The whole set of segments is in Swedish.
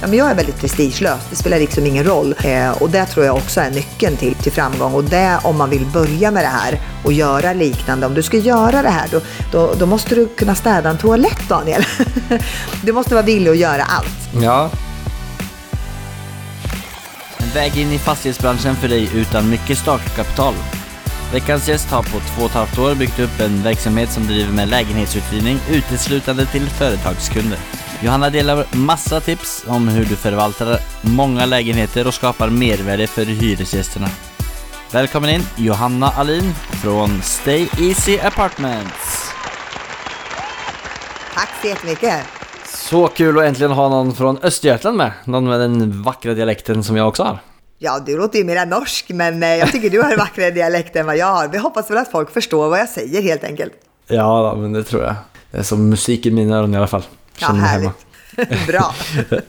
Ja, men jag är väldigt prestigelös. Det spelar liksom ingen roll. Eh, och det tror jag också är nyckeln till, till framgång. Och det om man vill börja med det här och göra liknande. Om du ska göra det här då, då, då måste du kunna städa en toalett Daniel. du måste vara villig att göra allt. Ja, En väg in i fastighetsbranschen för dig utan mycket startkapital. Veckans gäst har på två och ett halvt år byggt upp en verksamhet som driver med lägenhetsuthyrning uteslutande till företagskunder. Johanna delar massa tips om hur du förvaltar många lägenheter och skapar mervärde för hyresgästerna. Välkommen in Johanna Alin från Stay Easy Apartments. Tack så jättemycket. så kul att äntligen ha någon från Östergötland med. Någon med den vackra dialekten som jag också har. Ja, du låter ju mer norsk, men eh, jag tycker du har en vackrare dialekt än vad jag har. Vi hoppas väl att folk förstår vad jag säger helt enkelt. Ja, men det tror jag. Det är som musik i mina öron i alla fall. Ja, mig hemma. härligt. Bra.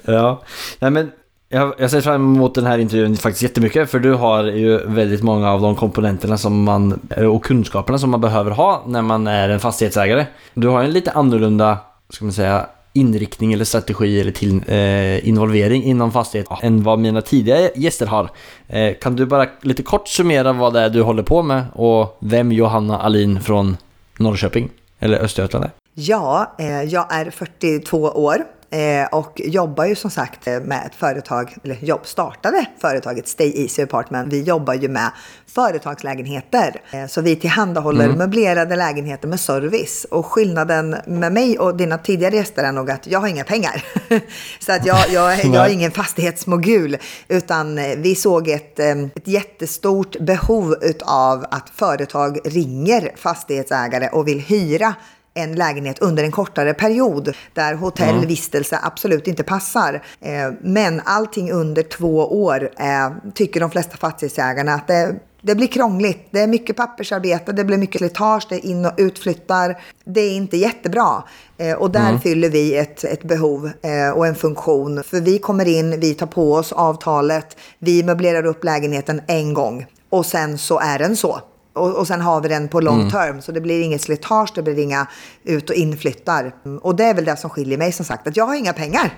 ja, nej men jag, jag ser fram emot den här intervjun faktiskt jättemycket för du har ju väldigt många av de komponenterna som man, och kunskaperna som man behöver ha när man är en fastighetsägare. Du har en lite annorlunda, ska man säga, inriktning eller strategi eller till, eh, involvering inom fastighet än vad mina tidigare gäster har. Eh, kan du bara lite kort summera vad det är du håller på med och vem Johanna Alin från Norrköping eller Östergötland är? Ja, eh, jag är 42 år eh, och jobbar ju som sagt med ett företag, eller jobb, startade företaget Stay Easy Apartment. Vi jobbar ju med företagslägenheter. Eh, så vi tillhandahåller möblerade lägenheter med service. Och skillnaden med mig och dina tidigare gäster är nog att jag har inga pengar. så att jag, jag, jag är ingen fastighetsmogul. Utan vi såg ett, ett jättestort behov av att företag ringer fastighetsägare och vill hyra en lägenhet under en kortare period där hotellvistelse absolut inte passar. Eh, Men allting under två år eh, tycker de flesta fastighetsägarna att det det blir krångligt, det är mycket pappersarbete, det blir mycket slitage, det är in och utflyttar. Det är inte jättebra. Eh, Och där fyller vi ett, ett behov eh, och en funktion. För vi kommer in, vi tar på oss avtalet, vi möblerar upp lägenheten en gång. Och sen så är den så. Och, och sen har vi den på long term, så det blir inget slitage, det blir inga ut och inflyttar. Och det är väl det som skiljer mig som sagt, att jag har inga pengar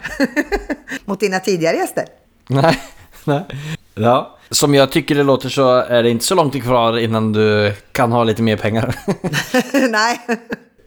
mot dina tidigare gäster. Nej, nej. Ja. Som jag tycker det låter så är det inte så långt kvar innan du kan ha lite mer pengar. Nej.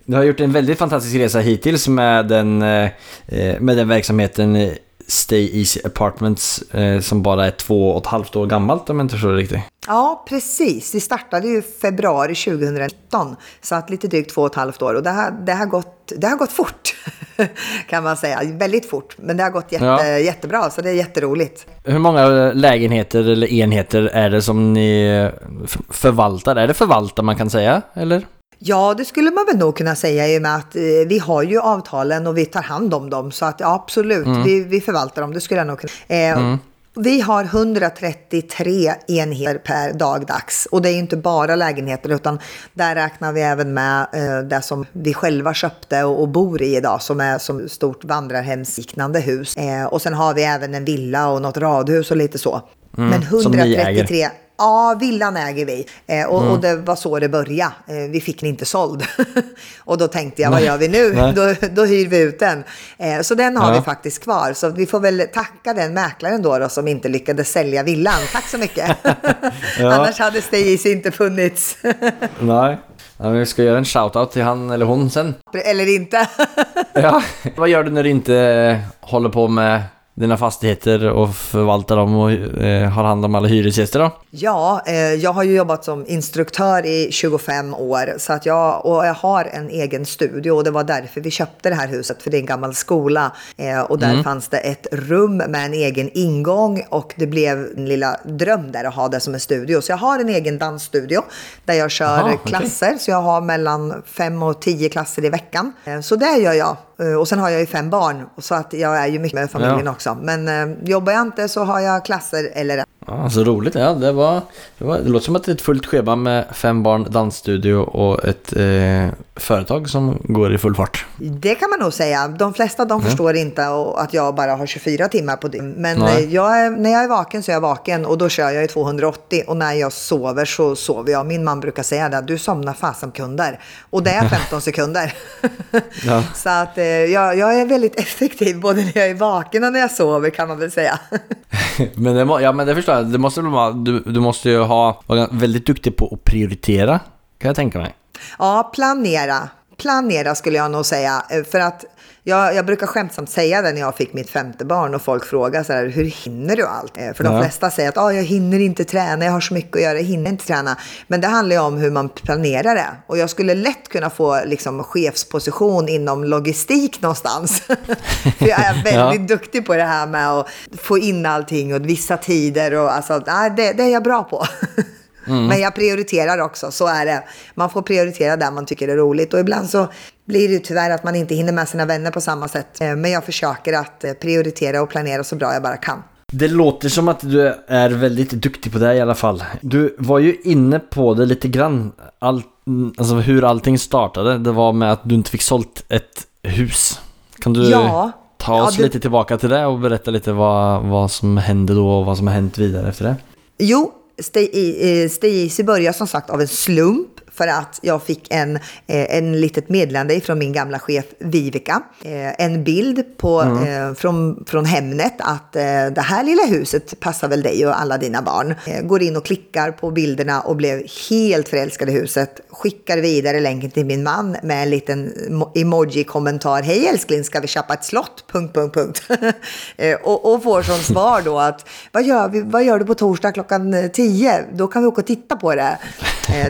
Du har gjort en väldigt fantastisk resa hittills med den, eh, eh, med den verksamheten Stay Easy Apartments eh, som bara är två och ett halvt år gammalt om jag inte förstår det riktigt. Ja, precis. Vi startade ju februari 2019, så att lite drygt två och ett halvt år. Och det har, det har, gått, det har gått fort, kan man säga. Väldigt fort, men det har gått jätte, Ja. jättebra, så det är jätteroligt. Hur många lägenheter eller enheter är det som ni förvaltar? Är det förvaltar man kan säga, eller? Ja, det skulle man väl nog kunna säga i och med att eh, vi har ju avtalen och vi tar hand om dem. Så att ja, absolut, vi, vi förvaltar dem. Det skulle jag nog kunna. Eh, Vi har 133 enheter per dagdags. Och det är ju inte bara lägenheter utan där räknar vi även med eh, det som vi själva köpte och, och bor i idag som är som stort vandrarhemsliknande hus. Eh, och sen har vi även en villa och något radhus och lite så. Men ni äger. 133 Ja, villan äger vi. Eh, och, och det var så det började. Eh, vi fick den inte såld. och då tänkte jag, vad gör vi nu? Nej. Då, då hyr vi ut den. Eh, så den har Ja. vi faktiskt kvar. Så vi får väl tacka den mäklaren då, då som inte lyckades sälja villan. Tack så mycket. Annars hade Stay Easy inte funnits. Nej. Ja, vi ska göra en shoutout till han eller hon sen. Eller inte. Ja. Vad gör du när du inte eh, håller på med dina fastigheter och förvaltar dem och eh, har hand om alla hyresgäster då? Ja, eh, jag har ju jobbat som instruktör i 25 år så att jag, och jag har en egen studio och det var därför vi köpte det här huset för det är en gammal skola eh, och där fanns det ett rum med en egen ingång och det blev en lilla dröm där att ha det som en studio. Så jag har en egen dansstudio där jag kör Aha, klasser så jag har mellan fem och tio klasser i veckan. Eh, Så det gör jag. Eh, Och sen har jag ju fem barn så att jag är ju mycket med familjen Ja. också. Men eh, jobbar jag inte så har jag klasser eller Ja, så roligt. Ja, det, var, det, var, det låter som att det är ett fullt schema med fem barn, dansstudio och ett eh, företag som går i full fart. Det kan man nog säga. De flesta de förstår inte att jag bara har 24 timmar på dygn. Men eh, jag är, när jag är vaken så är jag vaken och då kör jag i 280. Och när jag sover så sover jag. Min man brukar säga det, du somnar fasen kunder. Och det är 15 sekunder. Ja. Så att eh, jag, jag är väldigt effektiv både när jag är vaken och när jag sover kan man väl säga. Men det, ja, men det förstår jag. Det måste vara, du, du måste ju ha, vara väldigt duktig på att prioritera. Kan jag tänka mig. Ja, planera. Planera skulle jag nog säga. Eh, För att jag, jag brukar skämtsamt säga det när jag fick mitt femte barn och folk frågar så här, hur hinner du allt? Eh, För de Ja. flesta säger att ah, jag hinner inte träna, jag har så mycket att göra, jag hinner inte träna. Men det handlar ju om hur man planerar det. Och jag skulle lätt kunna få liksom, chefsposition inom logistik någonstans. För jag är väldigt duktig på det här med att få in allting och vissa tider och alltså, nej, det, det är jag bra på. Men jag prioriterar också, så är det. Man får prioritera där man tycker det är roligt. Och ibland så blir det tyvärr att man inte hinner med sina vänner på samma sätt. Eh, Men jag försöker att eh, prioritera och planera så bra jag bara kan. Det låter som att du är väldigt duktig på det i alla fall. Du var ju inne på det lite grann. All, alltså hur allting startade. Det var med att du inte fick sålt ett hus. Kan du Ja. ta Ja, oss du- lite tillbaka till det och berätta lite vad, vad som hände då och vad som har hänt vidare efter det? Jo, Stay börjar Easy som sagt av en slump för att jag fick en, eh, en litet meddelande från min gamla chef Vivica. Eh, En bild på, eh, från, från Hemnet att det här lilla huset passar väl dig och alla dina barn. Går in och klickar på bilderna och blev helt förälskad i huset. Skickar vidare länken till min man med en liten mo- emoji-kommentar. Hej älskling, ska vi köpa ett slott? Punkt, punkt, punkt. Och, och får som svar då att vad gör, vi, vad gör du på torsdag klockan eh, 10? Då kan vi åka och titta på det.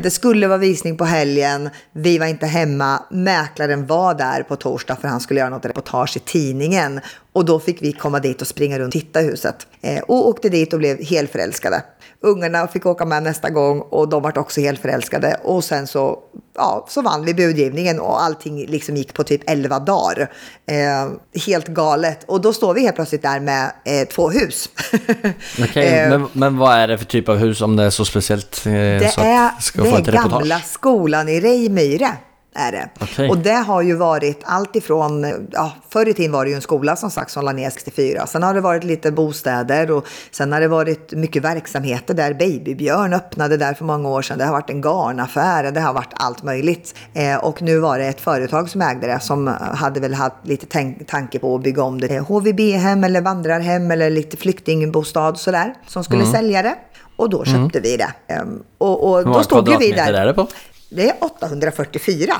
Det skulle vara visning på helgen. Vi var inte hemma. Mäklaren var där på torsdag för han skulle göra något reportage i tidningen. Och då fick vi komma dit och springa runt och titta huset. Eh, och åkte dit och blev helt förälskade. Ungarna fick åka med nästa gång och de vart också helt förälskade. Och sen så, ja, så vann vi budgivningen och allting liksom gick på typ 11 dagar. Eh, helt galet. Och då står vi helt plötsligt där med eh, två hus. Okej, Eh, men, men vad är det för typ av hus om det är så speciellt? Eh, Det så är, det är gamla skolan i Rejmyre. Är det. Okej. Och det har ju varit allt ifrån, ja, förr i tiden var det ju en skola som sagt som la ner 64. Sen har det varit lite bostäder och sen har det varit mycket verksamheter där. Babybjörn öppnade där för många år sedan. Det har varit en garnaffär, det har varit allt möjligt. Eh, och nu var det ett företag som ägde det som hade väl haft lite tanke på att bygga om det HVB-hem eller vandrarhem eller lite flyktingbostad sådär. Som skulle Mm. sälja det. Och då köpte vi det. Ehm, och, och då stod ju vi där. är det på? Det är 844.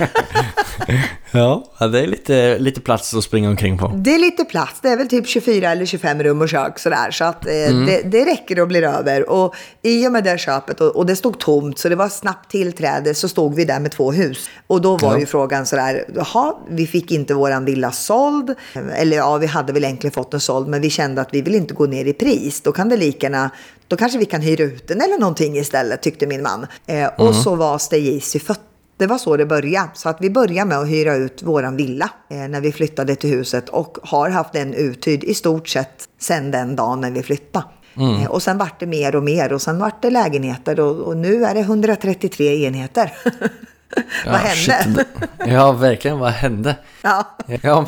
Ja, det är lite, lite plats att springa omkring på. Det är lite plats. Det är väl typ 24 eller 25 rum och kök sådär. Så att eh, Mm. det, det räcker och blir över. Och i och med det köpet och, och det stod tomt så det var snabbt tillträde så stod vi där med två hus. Och då var Ja. ju frågan sådär, jaha, vi fick inte våran villa såld. Eller ja, vi hade väl egentligen fått den såld men vi kände att vi vill inte gå ner i pris. Då kan det lika gärna, då kanske vi kan hyra ut den eller någonting istället tyckte min man. Eh, och Mm. så var Stay Easy fött det var så det började. Så att vi började med att hyra ut våran villa eh, när vi flyttade till huset och har haft den uthyrd i stort sett sedan den dagen när vi flyttade. Mm. Eh, och sen vart det mer och mer och sen vart det lägenheter och, och nu är det 133 enheter. Vad hände? shit. Ja, verkligen. Vad hände? ja. Ja,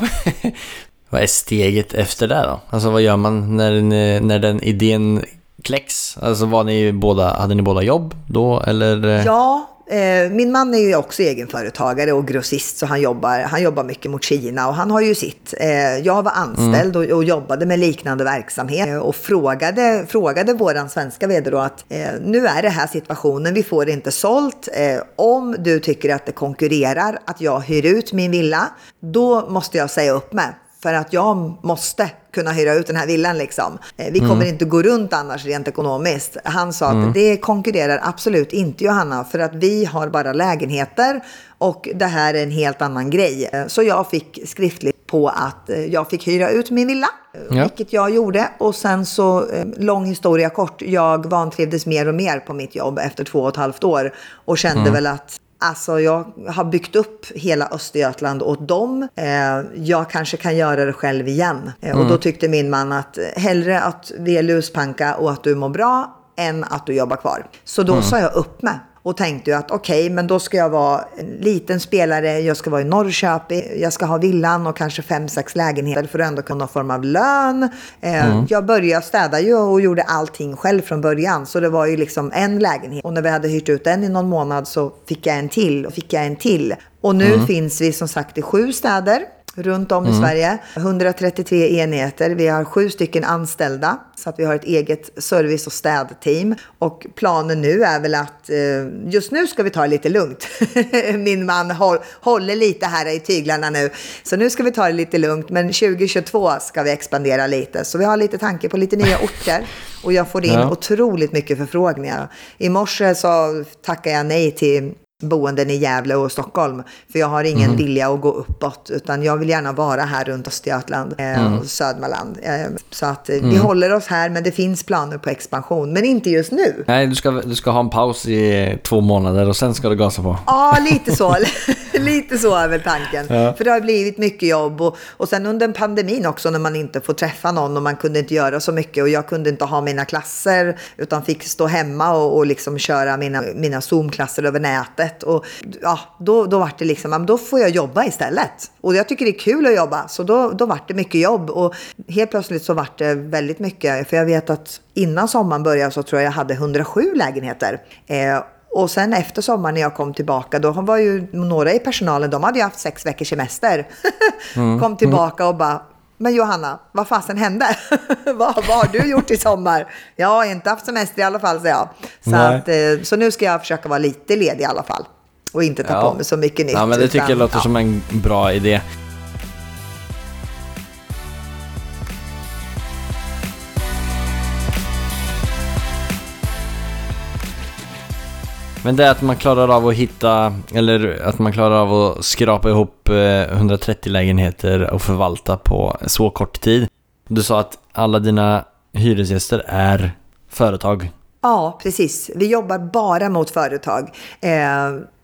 vad är steget efter det då? Alltså vad gör man när, när den idén kläcks? Alltså var ni båda, hade ni båda jobb då eller? Ja, eh, min man är ju också egenföretagare och grossist så han jobbar, han jobbar mycket mot Kina och han har ju sitt. Eh, jag var anställd och, och jobbade med liknande verksamhet eh, och frågade, frågade våran svenska vd då att eh, nu är det här situationen, vi får inte sålt. Eh, om du tycker att det konkurrerar att jag hyr ut min villa, då måste jag säga upp mig. För att jag måste kunna hyra ut den här villan liksom. Eh, Vi kommer inte gå runt annars rent ekonomiskt. Han sa att det konkurrerar absolut inte Johanna för att vi har bara lägenheter och det här är en helt annan grej. Eh, Så jag fick skriftligt på att eh, jag fick hyra ut min villa. Ja. Vilket jag gjorde. Och sen så, lång historia kort, jag vantrivdes mer och mer på mitt jobb efter två och ett halvt år. Och kände väl att Alltså jag har byggt upp hela Östergötland åt dem. Eh, jag kanske kan göra det själv igen. Eh, och då tyckte min man att eh, hellre att vi är luspanka och att du mår bra än att du jobbar kvar. Så då sa jag upp mig och tänkte ju att okej, okay, men då ska jag vara en liten spelare, jag ska vara i Norrköping, jag ska ha villan och kanske fem, sex lägenheter för att ändå kunna ha någon form av lön. Eh, mm. Jag började städa ju och gjorde allting själv från början, så det var ju liksom en lägenhet. Och när vi hade hyrt ut den i någon månad så fick jag en till och fick jag en till. Och nu mm. finns vi som sagt i sju städer runt om mm. i Sverige. 133 enheter. Vi har sju stycken anställda så att vi har ett eget service och städteam. Och planen nu är väl att eh, just nu ska vi ta det lite lugnt. Min man håller lite här i tyglarna nu. Så nu ska vi ta det lite lugnt. Men 2022 ska vi expandera lite. Så vi har lite tanke på lite nya orter. Och jag får in ja. otroligt mycket förfrågningar. I morse så tackade jag nej till boenden i Gävle och Stockholm. För jag har ingen mm. vilja att gå uppåt, utan jag vill gärna vara här runt Östergötland eh, mm. och Södermanland. Eh, så att eh, mm. vi håller oss här, men det finns planer på expansion. Men inte just nu. Nej, du ska, du ska ha en paus i två månader och sen ska du gasa på. Ja, lite så. lite så är väl tanken. Ja. För det har blivit mycket jobb och, och sen under pandemin också när man inte får träffa någon och man kunde inte göra så mycket och jag kunde inte ha mina klasser utan fick stå hemma och, och liksom köra mina, mina Zoom-klasser över nätet jobbet. Och ja, då, då var det liksom, då får jag jobba istället. Och jag tycker det är kul att jobba. Så då, då var det mycket jobb. Och helt plötsligt så var det väldigt mycket. För jag vet att innan sommaren började så tror jag jag hade 107 lägenheter. Eh, och sen efter sommaren när jag kom tillbaka, då var ju några i personalen, de hade ju haft sex veckors semester. Mm. kom tillbaka och bara, men Johanna, vad fasen hände? vad, vad har du gjort i sommar? Jag har inte haft semester i alla fall, säger jag. Så, att, eh, så nu ska jag försöka vara lite ledig i alla fall. Och inte ta ja. på mig så mycket nytt. Ja, men det tycker utan, jag låter ja. som en bra idé. Men det är att man klarar av att hitta, eller att man klarar av att skrapa ihop eh, 130 lägenheter och förvalta på så kort tid. Du sa att alla dina hyresgäster är företag. Ja, precis. Vi jobbar bara mot företag. Eh,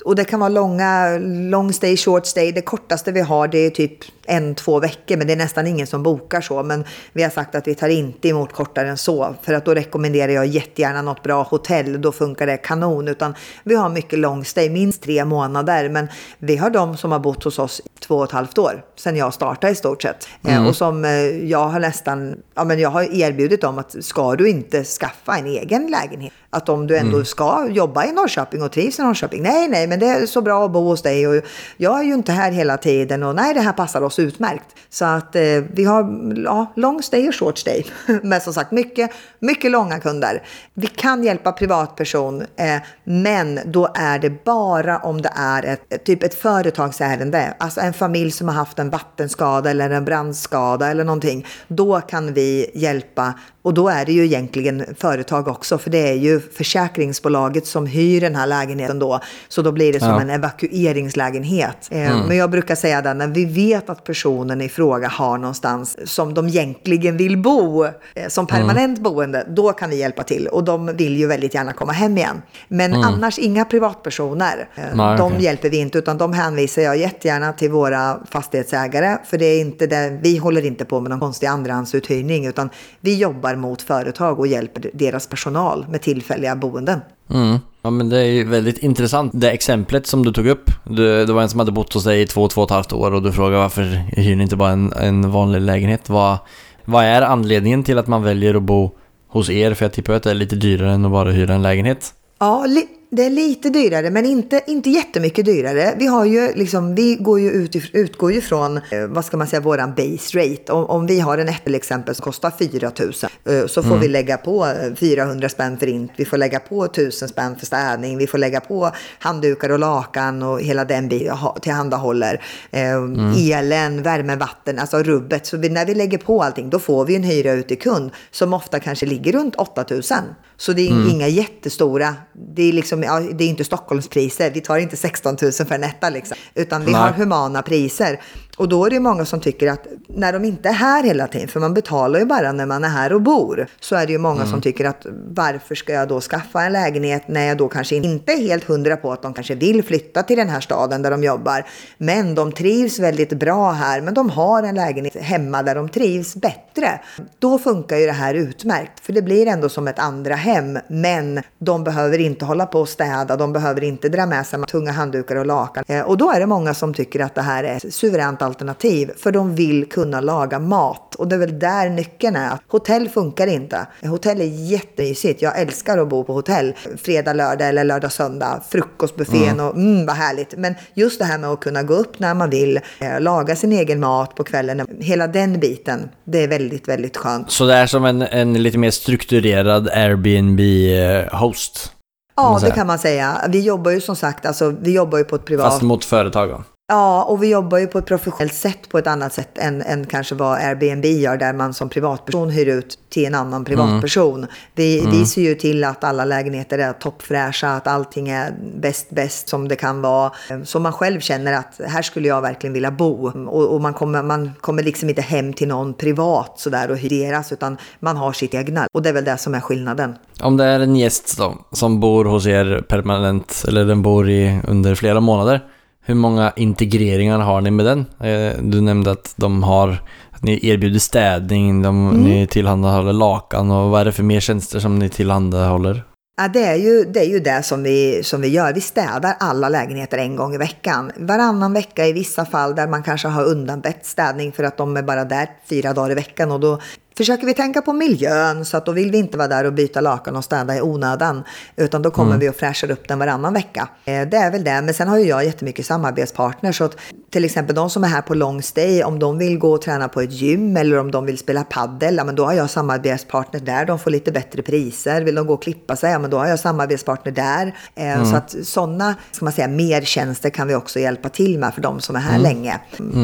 och det kan vara långa, long stay, short stay. Det kortaste vi har det är typ en, två veckor, men det är nästan ingen som bokar så. Men vi har sagt att vi tar inte emot kortare än så, för att då rekommenderar jag jättegärna något bra hotell. Då funkar det kanon. Utan vi har mycket long stay, minst tre månader. Men vi har de som har bott hos oss två och ett halvt år, sedan jag startade i stort sett. Eh, mm. Och som eh, jag har nästan, ja men jag har erbjudit dem att ska du inte skaffa en egen lägenhet, att om du ändå mm. ska jobba i Norrköping och trivs i Norrköping, nej, nej, men det är så bra att bo hos dig och jag är ju inte här hela tiden och nej, det här passar oss utmärkt. Så att eh, vi har ja, long stay och short stay. men som sagt, mycket, mycket långa kunder. Vi kan hjälpa privatperson, eh, men då är det bara om det är ett, typ ett företagsärende. Alltså en familj som har haft en vattenskada eller en brandskada eller någonting. Då kan vi hjälpa och då är det ju egentligen företag också, för det är ju försäkringsbolaget som hyr den här lägenheten då. Så då blir det som ja. en evakueringslägenhet. Eh, mm. Men jag brukar säga det, när vi vet att personen i fråga har någonstans som de egentligen vill bo, eh, som mm. permanent mm. boende, då kan vi hjälpa till. Och de vill ju väldigt gärna komma hem igen. Men mm. annars inga privatpersoner. Eh, Nej, de okay. hjälper vi inte, utan de hänvisar jag jättegärna till våra fastighetsägare. För det är inte det, vi håller inte på med någon konstig andrahandsuthyrning, utan vi jobbar mot företag och hjälper deras personal med tillfälliga boenden. Mm. Ja men det är ju väldigt intressant det exemplet som du tog upp. Du, det var en som hade bott hos dig i två, två och ett halvt år och du frågade varför hyr ni inte bara en, en vanlig lägenhet? Vad, vad är anledningen till att man väljer att bo hos er? För jag tippar att det är lite dyrare än att bara hyra en lägenhet. Ja, det är lite dyrare, men inte, inte jättemycket dyrare. Vi, har ju liksom, vi går ju ut, utgår ju från, eh, vad ska man säga, våran base rate. Om, om vi har en ett till exempel som kostar 4 000 eh, så får mm. vi lägga på 400 eh, spänn för int, vi får lägga på 1000 spänn för städning, vi får lägga på handdukar och lakan och hela den vi tillhandahåller. Mm. Elen, värme, vatten, alltså rubbet. Så när vi lägger på allting, då får vi en hyra ut till kund som ofta kanske ligger runt 8000. Så det är mm. inga jättestora, det är liksom ja, det är inte Stockholmspriser. Vi tar inte 16 000 för en etta liksom. Utan vi Nej. har humana priser. Och då är det många som tycker att när de inte är här hela tiden, för man betalar ju bara när man är här och bor, så är det ju många som tycker att varför ska jag då skaffa en lägenhet när jag då kanske inte är helt hundra på att de kanske vill flytta till den här staden där de jobbar. Men de trivs väldigt bra här, men de har en lägenhet hemma där de trivs bättre. Då funkar ju det här utmärkt, för det blir ändå som ett andra hem, men de behöver inte hålla på och städa, de behöver inte dra med sig tunga handdukar och lakan. Eh, Och då är det många som tycker att det här är suveränt alternativ, för de vill kunna laga mat. Och det är väl där nyckeln är. Hotell funkar inte. Hotell är jättemysigt. Jag älskar att bo på hotell. Fredag, lördag eller lördag, söndag. Frukostbuffén och mm, vad härligt. Men just det här med att kunna gå upp när man vill, eh, laga sin egen mat på kvällen. Hela den biten, det är väldigt, väldigt skönt. Så det är som en, en lite mer strukturerad Airbnb-host? Ja, man säga. det kan man säga. Vi jobbar ju som sagt, alltså, vi jobbar ju på ett privat... Fast mot företag? Ja, och vi jobbar ju på ett professionellt sätt på ett annat sätt än, än kanske vad Airbnb gör där man som privatperson hyr ut till en annan privatperson. Vi, vi ser ju till att alla lägenheter är toppfräscha, att allting är bäst, bäst som det kan vara. Så man själv känner att här skulle jag verkligen vilja bo. Och, och man, kommer, man kommer liksom inte hem till någon privat sådär och hyr deras, utan man har sitt egna. Och det är väl det som är skillnaden. Om det är en gäst då, som bor hos er permanent, eller den bor i under flera månader. Hur många integreringar har ni med den? Eh, Du nämnde att de har, att ni erbjuder städning, de, ni tillhandahåller lakan och vad är det för mer tjänster som ni tillhandahåller? Ja, det är ju det, är ju det som, vi, som vi gör. Vi städar alla lägenheter en gång i veckan. Varannan vecka i vissa fall där man kanske har undanbett städning för att de är bara där fyra dagar i veckan. Och då försöker vi tänka på miljön så att då vill vi inte vara där och byta lakan och städa i onödan. Utan då kommer vi och fräschar upp den varannan vecka. Eh, Det är väl det. Men sen har ju jag jättemycket samarbetspartners. Så att till exempel de som är här på long stay, om de vill gå och träna på ett gym eller om de vill spela paddel, ja, men då har jag samarbetspartner där. De får lite bättre priser. Vill de gå och klippa sig, ja, men då har jag samarbetspartner där. Eh, Så att sådana, ska man säga, mertjänster kan vi också hjälpa till med för de som är här länge.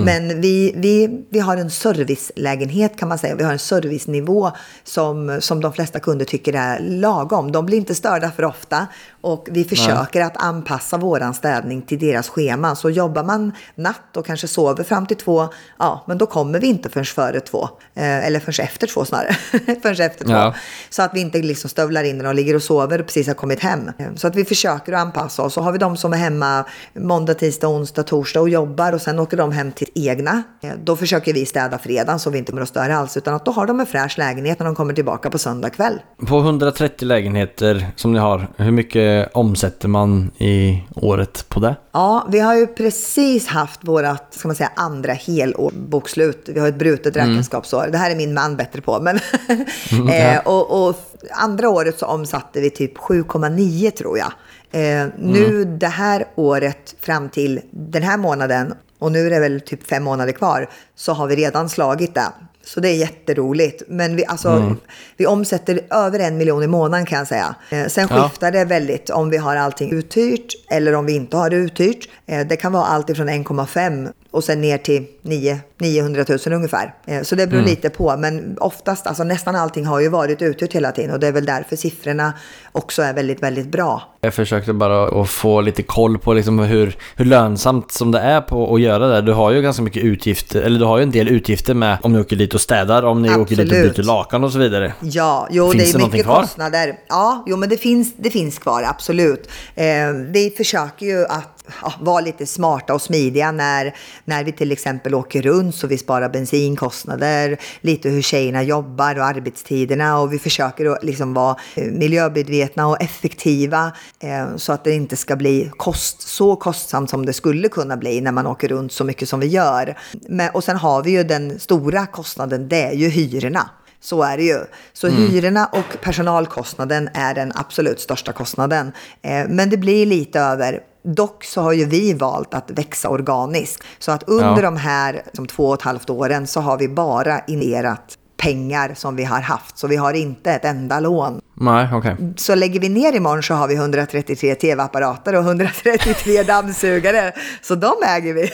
Men vi, vi, vi har en servicelägenhet kan man säga. Vi har en servicenivå som, som de flesta kunder tycker är lagom. De blir inte störda för ofta och vi försöker att anpassa våran städning till deras schema. Så jobbar man natt och kanske sover fram till två, ja, men då kommer vi inte förrän före två. Eh, eller förrän efter två snarare. förrän efter två. Ja. Så att vi inte liksom stövlar in och ligger och sover och precis har kommit hem. Så att vi försöker att anpassa oss. Så har vi de som är hemma måndag, tisdag, onsdag, torsdag och jobbar och sen åker de hem till egna. Eh, Då försöker vi städa fredagen så vi inte kommer att störa alls. Utan att då har de en fräsch lägenhet när de kommer tillbaka på söndag kväll. På 130 lägenheter som ni har, hur mycket omsätter man i året på det? Ja, vi har ju precis haft vårat, ska man säga, andra helårsbokslut. Vi har ett brutet räkenskapsår. Det här är min man bättre på. Men eh, och, och andra året så omsatte vi typ 7,9 tror jag. Eh, nu det här året fram till den här månaden, och nu är det väl typ fem månader kvar, så har vi redan slagit det. Så det är jätteroligt. Men vi, alltså, vi omsätter över en miljon i månaden kan jag säga. Eh, sen Ja. skiftar det väldigt om vi har allting uthyrt eller om vi inte har det uthyrt. Eh, det kan vara allt ifrån 1,5 och sen ner till 9, 900 000 ungefär. Eh, så det beror lite på. Men oftast, alltså nästan allting har ju varit uthyrt hela tiden. Och det är väl därför siffrorna också är väldigt, väldigt bra. Jag försökte bara att få lite koll på liksom hur, hur lönsamt som det är på att göra det. Du har ju ganska mycket utgifter, eller du har ju en del utgifter med om ni åker dit och städar, om ni åker dit och Absolut. byter lakan och så vidare. Ja, jo, Finns det det är någonting mycket kvar? kostnader. Ja, jo, men det finns, det finns kvar, absolut. Eh, vi försöker ju att ja, vara lite smarta och smidiga när, när vi till exempel åker runt så vi sparar bensinkostnader, lite hur tjejerna jobbar och arbetstiderna och vi försöker att liksom vara eh, miljömedvetna och effektiva eh, så att det inte ska bli kost, så kostsamt som det skulle kunna bli när man åker runt så mycket som vi gör. Men, och sen har vi ju den stora kostnaden, det är ju hyrorna. Så är det ju. Så hyrorna och personalkostnaden är den absolut största kostnaden. Eh, men det blir lite över. Dock så har ju vi valt att växa organiskt. Så att under Ja. de här som två och ett halvt åren så har vi bara investerat pengar som vi har haft. Så vi har inte ett enda lån. Nej, okej. Så lägger vi ner imorgon så har vi 133 tv-apparater och 133 dammsugare. Så de äger vi.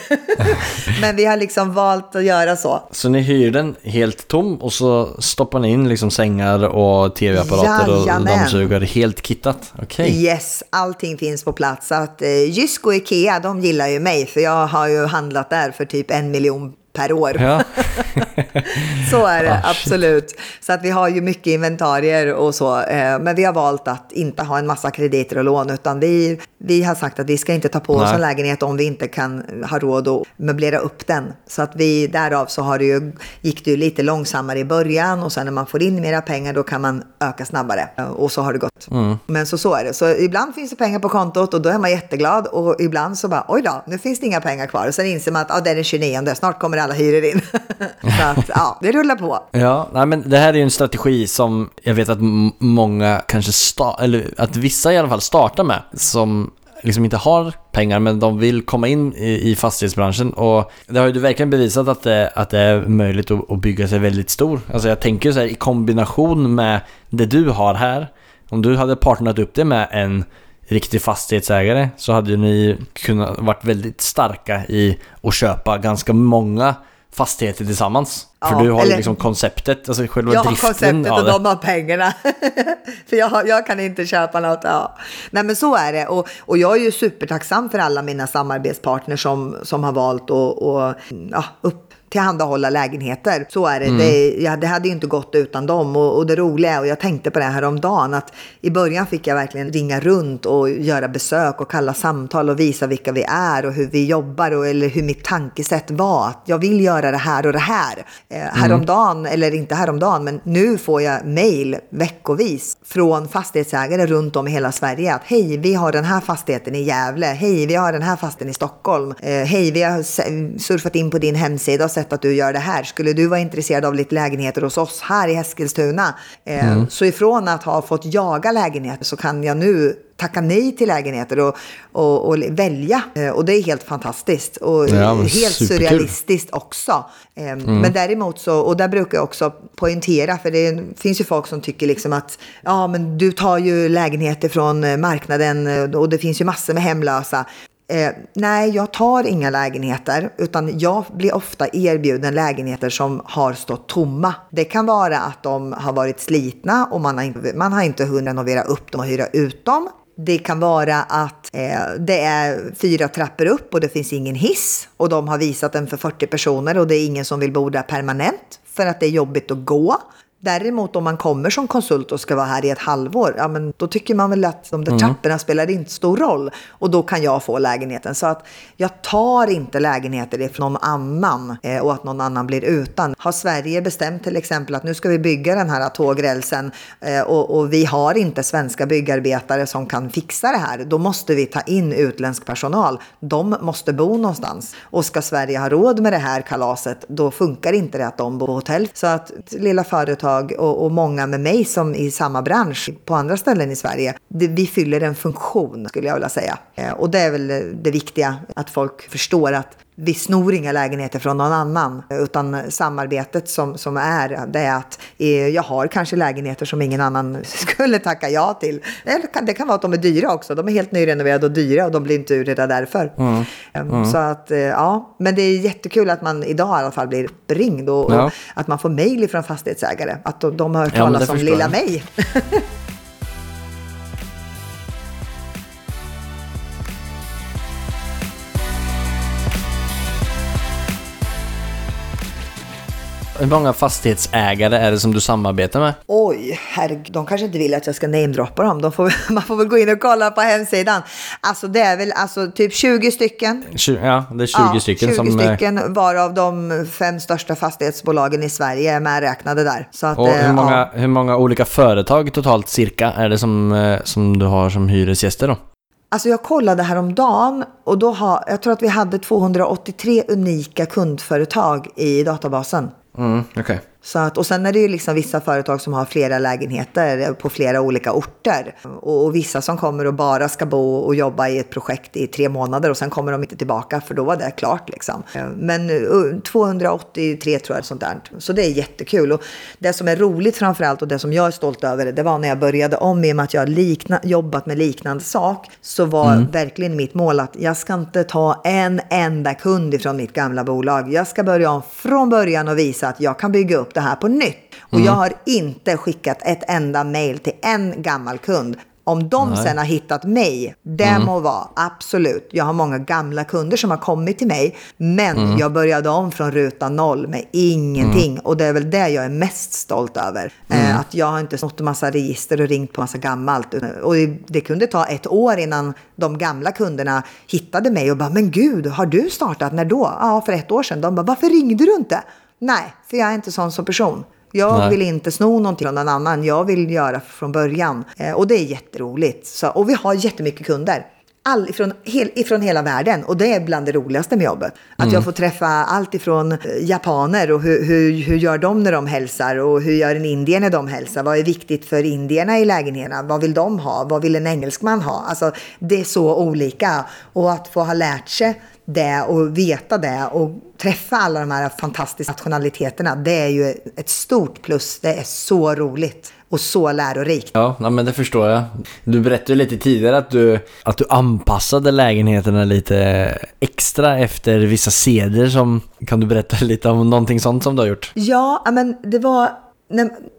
Men vi har liksom valt att göra så. Så ni hyr den helt tom och så stoppar ni in liksom sängar och tv-apparater och dammsugare helt kittat? Okej. Yes, allting finns på plats. Så att eh, Jysk och Ikea, de gillar ju mig. För jag har ju handlat där för typ en miljon per år. Ja. Så är det, Ah, absolut. Så att vi har ju mycket inventarier och så. Eh, men vi har valt att inte ha en massa krediter och lån. Utan vi, vi har sagt att vi ska inte ta på oss Nej. en lägenhet om vi inte kan ha råd att möblera upp den. Så att vi, därav så har det ju, gick det ju lite långsammare i början. Och sen när man får in mera pengar då kan man öka snabbare. Och så har det gått. Mm. Men så, så är det. Så ibland finns det pengar på kontot och då är man jätteglad. Och ibland så bara, oj då, nu finns det inga pengar kvar. Och sen inser man att ah, det är den 29, snart kommer alla hyror in. så att ja, det rullar på. Ja, nej men det här är ju en strategi som jag vet att många kanske sta- eller att vissa i alla fall startar med som liksom inte har pengar men de vill komma in i, i fastighetsbranschen och det har ju du verkligen bevisat att det, att det är möjligt att, att bygga sig väldigt stor. Alltså jag tänker så här i kombination med det du har här, om du hade partnerat upp det med en riktig fastighetsägare så hade ju ni kunnat varit väldigt starka i att köpa ganska många fastigheter tillsammans. För Ja, du har eller- liksom konceptet, alltså själva Jag har driften konceptet av och det. de har pengarna. för jag, har- jag kan inte köpa något. Ja. Nej men så är det. Och, och jag är ju supertacksam för alla mina samarbetspartners som, som har valt att att, ja, upp tillhandahålla lägenheter. Så är det. Mm. Det, ja, det hade ju inte gått utan dem. Och, och det roliga och jag tänkte på det här om dagen att i början fick jag verkligen ringa runt och göra besök och kalla samtal och visa vilka vi är och hur vi jobbar och eller hur mitt tankesätt var. Att jag vill göra det här och det här. Eh, häromdagen, eller inte häromdagen, men nu får jag mejl veckovis från fastighetsägare runt om i hela Sverige att hej, vi har den här fastigheten i Gävle. Hej, vi har den här fastigheten i Stockholm. Eh, hej, vi har surfat in på din hemsida och sett att du gör det här. Skulle du vara intresserad av lite lägenheter hos oss här i Eskilstuna? Eh, Så ifrån att ha fått jaga lägenheter så kan jag nu tacka nej till lägenheter och, och, och välja. Eh, Och det är helt fantastiskt. Och Ja, helt superkul. surrealistiskt också. Eh, Men däremot så, och där brukar jag också poängtera, för det finns ju folk som tycker liksom att ja, men du tar ju lägenheter från marknaden eh, och det finns ju massor med hemlösa. Eh, nej, jag tar inga lägenheter, utan jag blir ofta erbjuden lägenheter som har stått tomma. Det kan vara att de har varit slitna och man har inte, man har inte hunnit renovera upp dem och hyra ut dem. Det kan vara att eh, det är fyra trappor upp och det finns ingen hiss och de har visat den för 40 personer och det är ingen som vill bo där permanent för att det är jobbigt att gå. Däremot om man kommer som konsult och ska vara här i ett halvår, ja men då tycker man väl att de där trapporna spelar inte stor roll. Och då kan jag få lägenheten. Så att jag tar inte lägenheter ifrån någon annan eh, och att någon annan blir utan. Har Sverige bestämt till exempel att nu ska vi bygga den här tågrälsen eh, och, och vi har inte svenska byggarbetare som kan fixa det här, då måste vi ta in utländsk personal. De måste bo någonstans. Och ska Sverige ha råd med det här kalaset, då funkar inte det att de bor på hotell. Så att lilla företag och, och många med mig som i samma bransch på andra ställen i Sverige, det, vi fyller en funktion skulle jag vilja säga. Eh, och det är väl det viktiga, att folk förstår att vi snor inga lägenheter från någon annan, utan samarbetet som, som är, det är att eh, jag har kanske lägenheter som ingen annan skulle tacka ja till. Eller kan- Det kan vara att de är dyra också, de är helt nyrenoverade och dyra och de blir inte uthyrda därför. Eh, Så att, eh, ja, men det är jättekul att man idag i alla fall blir ringd och, Ja. och att man får mejl från fastighetsägare, att de, de har hört Ja, talas det om lilla mig. Hur många fastighetsägare är det som du samarbetar med? Oj, herregud, de kanske inte vill att jag ska namedroppa dem. De får, man får väl gå in och kolla på hemsidan. Alltså det är väl alltså, typ 20 stycken. Tju- Ja, det är 20 Ja, stycken 20 som... eh, stycken, varav de fem största fastighetsbolagen i Sverige är medräknade där. Så att, Och eh, hur många, ja. hur många olika företag totalt cirka är det som, eh, som du har som hyresgäster då? Alltså jag kollade häromdagen och då har, jag tror att vi hade 283 unika kundföretag i databasen. Mm, okej. Så att, och sen är det ju liksom vissa företag som har flera lägenheter på flera olika orter. Och, och, vissa som kommer och bara ska bo och jobba i ett projekt i tre månader och sen kommer de inte tillbaka för då var det klart liksom. Men 283 tror jag, sånt där. Så det är jättekul. Och det som är roligt framförallt och det som jag är stolt över, det var när jag började om i och med att jag likna, jobbat med liknande sak, så var mm. verkligen mitt mål att jag ska inte ta en enda kund ifrån mitt gamla bolag. Jag ska börja om från början och visa att jag kan bygga upp det här på nytt. Och mm. jag har inte skickat ett enda mail till en gammal kund. Om de Nej. sen har hittat mig, det mm. må vara, absolut. Jag har många gamla kunder som har kommit till mig, men mm. jag började om från ruta noll med ingenting. Mm. Och det är väl det jag är mest stolt över. Eh, mm. att jag har inte snott en massa register och ringt på massa gammalt. Och det, det, kunde ta ett år innan de gamla kunderna hittade mig och bara, men gud, har du startat? När då? Ja, för ett år sedan. De bara, varför ringde du inte? Nej, för jag är inte sån som person. Jag Nej. vill inte sno någonting från någon annan. Jag vill göra från början. Eh, och det är jätteroligt. Så, och vi har jättemycket kunder. All, ifrån, hel, ifrån hela världen. Och det är bland det roligaste med jobbet. Att mm. jag får träffa allt ifrån eh, japaner och hur, hur, hur gör de när de hälsar och hur gör en indier när de hälsar? Vad är viktigt för indierna i lägenheterna? Vad vill de ha? Vad vill en engelsman ha? Alltså, det är så olika. Och att få ha lärt sig det och veta det och träffa alla de här fantastiska nationaliteterna, det är ju ett stort plus. Det är så roligt och så lärorikt. Ja, men det förstår jag. Du berättade lite tidigare att du, att du anpassade lägenheterna lite extra efter vissa seder som... Kan du berätta lite om någonting sånt som du har gjort? Ja, men det var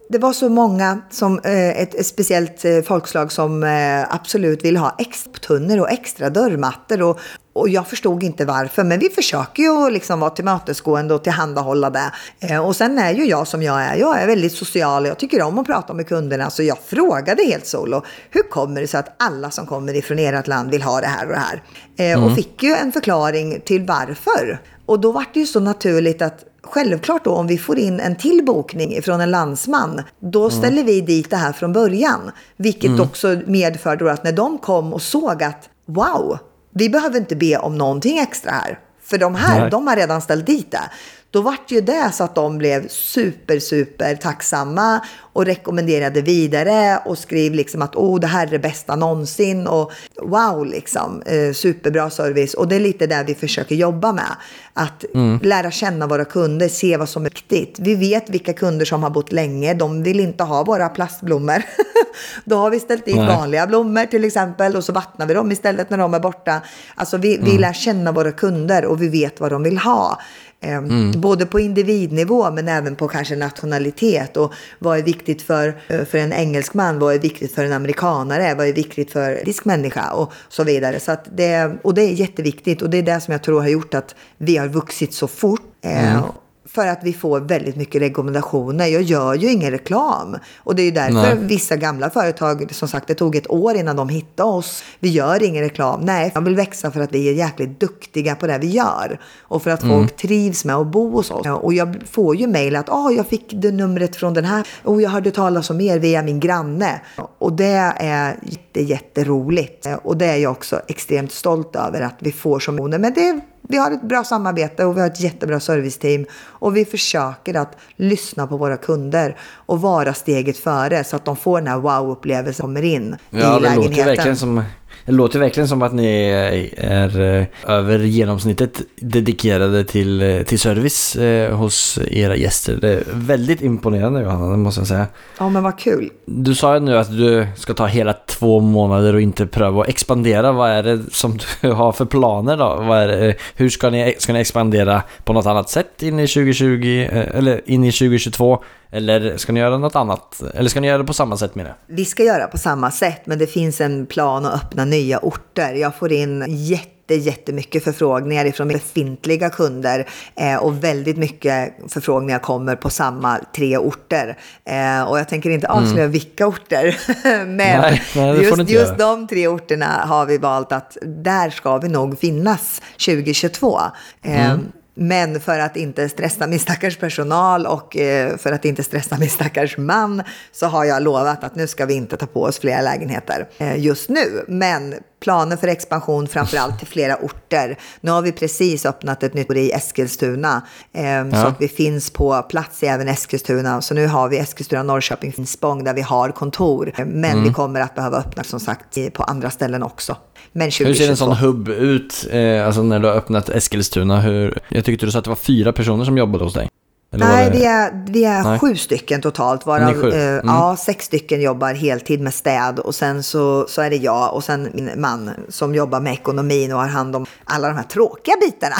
det var så många, som eh, ett, speciellt eh, folkslag som eh, absolut vill ha extra tunnor och extra dörrmattor. Och, och jag förstod inte varför, men vi försöker ju liksom vara tillmötesgående och tillhandahålla det. Och sen är ju jag som jag är. Jag är väldigt social och jag tycker om att prata med kunderna. Så jag frågade helt solo, hur kommer det sig att alla som kommer ifrån ert land vill ha det här och det här? Mm. Och fick ju en förklaring till varför. Och då var det ju så naturligt att Självklart då om vi får in en till bokning från en landsman, då mm. ställer vi dit det här från början. Vilket mm. också medför då att när de kom och såg att wow, vi behöver inte be om någonting extra här. För de här, Nej. de har redan ställt dit det. Då vart ju det så att de blev super, super tacksamma och rekommenderade vidare och skrev liksom att oh, det här är det bästa någonsin och wow, liksom eh, superbra service. Och det är lite där vi försöker jobba med. Att mm. lära känna våra kunder, se vad som är viktigt. Vi vet vilka kunder som har bott länge. De vill inte ha våra plastblommor. Då har vi ställt in Nej. vanliga blommor till exempel och så vattnar vi dem istället när de är borta. Alltså vi, mm. vi lär känna våra kunder och vi vet vad de vill ha. Ehm, mm. Både på individnivå men även på kanske nationalitet. Och vad är viktigt för, eh, för en engelskman? Vad är viktigt för en amerikanare? Vad är viktigt för en disk människa? Och så vidare. Så det, och det är jätteviktigt och det är det som jag tror har gjort att vi har vuxit så fort. Mm. För att vi får väldigt mycket rekommendationer. Jag gör ju ingen reklam. Och det är ju därför Nej. vissa gamla företag, som sagt, det tog ett år innan de hittade oss. Vi gör ingen reklam. Nej, man vill växa för att vi är jäkligt duktiga på det vi gör. Och för att mm. folk trivs med att bo hos oss. Och jag får ju mejl att oh, jag fick det numret från den här. Och jag hörde talas om er via min granne. Och det är jätte, jätteroligt. Och det är jag också extremt stolt över att vi får som Men det vi har ett bra samarbete och vi har ett jättebra serviceteam. Och vi försöker att lyssna på våra kunder och vara steget före så att de får den här wow-upplevelsen kommer in ja, i lägenheten. Det låter verkligen som det låter verkligen som att ni är eh, över genomsnittet dedikerade till, eh, till service eh, hos era gäster. Det är väldigt imponerande Johanna, det måste jag säga. Ja, men vad kul. Du sa ju nu att du ska ta hela två månader och inte pröva att expandera. Vad är det som du har för planer då? Det, hur ska ni, ska ni expandera på något annat sätt in i 2020 eller in i 2022? Eller ska ni göra något annat? Eller ska ni göra det på samma sätt med det? Vi ska göra på samma sätt, men det finns en plan att öppna nya orter. Jag får in jätte jättemycket förfrågningar ifrån befintliga kunder eh, och väldigt mycket förfrågningar kommer på samma tre orter. Eh, och jag tänker inte avslöja mm. vilka orter, men nej, nej, just, just de tre orterna har vi valt att där ska vi nog finnas 2022. Eh, mm. Men för att inte stressa min stackars personal och eh, för att inte stressa min stackars man så har jag lovat att nu ska vi inte ta på oss fler lägenheter eh, just nu. Men planer för expansion framförallt till flera orter. Nu har vi precis öppnat ett nytt i Eskilstuna. Eh, ja. Så att vi finns på plats i även Eskilstuna. Så nu har vi Eskilstuna, Norrköping, Finspång där vi har kontor. Men mm. vi kommer att behöva öppna som sagt på andra ställen också. Men 2022. Hur ser en sån hubb ut, eh, alltså när du har öppnat Eskilstuna? Hur, jag tyckte du sa att det var fyra personer som jobbade hos dig. Eller Nej, vi är, vi är Nej. sju stycken totalt. Varav. Eh, mm. ja, sex stycken jobbar heltid med städ och sen så, så är det jag och sen min man som jobbar med ekonomin och har hand om alla de här tråkiga bitarna.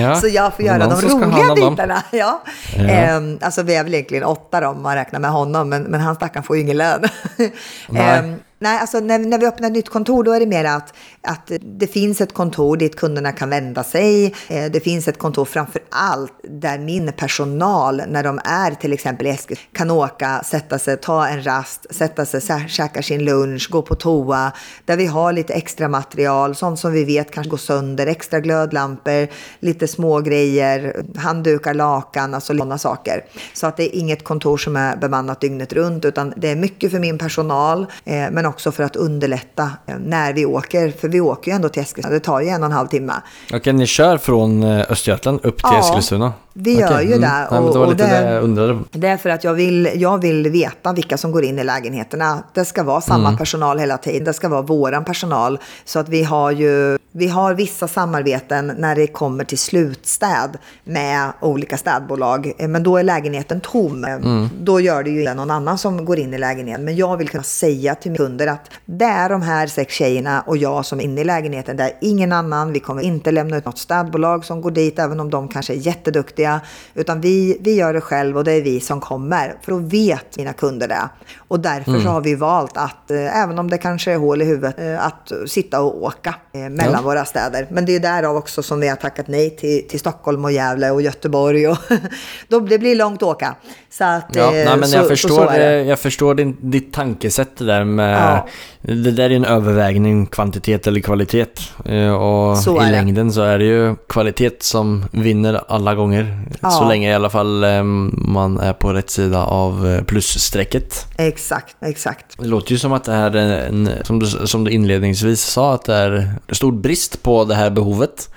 Ja. så jag får göra de roliga bitarna. Ja. ja. Eh, alltså vi är väl egentligen åtta då, om man räknar med honom, men, men han stackaren får ju ingen lön. eh, Nej, alltså när, när vi öppnar ett nytt kontor då är det mer att, att det finns ett kontor dit kunderna kan vända sig. Eh, det finns ett kontor framför allt där min personal, när de är till exempel i Eskilstuna, kan åka, sätta sig, ta en rast, sätta sig, käka sin lunch, gå på toa. Där vi har lite extra material, sånt som vi vet kanske går sönder, extra glödlampor, lite små grejer, handdukar, lakan, alltså sådana saker. Så att det är inget kontor som är bemannat dygnet runt, utan det är mycket för min personal, eh, men också för att underlätta eh, när vi åker. För vi åker ju ändå till Eskilstuna. Det tar ju en och en halv timme. Okej, ni kör från eh, Östergötland upp till ja, Eskilstuna? vi gör okay. ju mm. det. Och, det var lite det, det jag undrade. Det är för att jag vill, jag vill veta vilka som går in i lägenheterna. Det ska vara samma mm. personal hela tiden. Det ska vara våran personal. Så att vi har ju vi har vissa samarbeten när det kommer till slutstäd med olika städbolag. Eh, men då är lägenheten tom. Mm. Då gör det ju någon annan som går in i lägenheten. Men jag vill kunna säga till mina kunder att det är de här sex tjejerna och jag som är inne i lägenheten. Det är ingen annan. Vi kommer inte lämna ut något städbolag som går dit, även om de kanske är jätteduktiga. Utan vi, vi gör det själv och det är vi som kommer. För då vet mina kunder det. Och därför mm. så har vi valt att, eh, även om det kanske är hål i huvudet, eh, att sitta och åka mellan ja. våra städer. Men det är därav också som vi har tackat nej till, till Stockholm och Gävle och Göteborg. Och då, det blir långt att åka. Så att, ja, nej, men så, jag förstår, så jag förstår din, ditt tankesätt där med ja. Det där är en övervägning, kvantitet eller kvalitet. Eh, och så i längden så är det ju kvalitet som vinner alla gånger. Ja. Så länge i alla fall ehm, man är på rätt sida av eh, plusstrecket. Exakt, exakt. Det låter ju som att det här är en, som du, som du inledningsvis sa, att det är stor brist på det här behovet.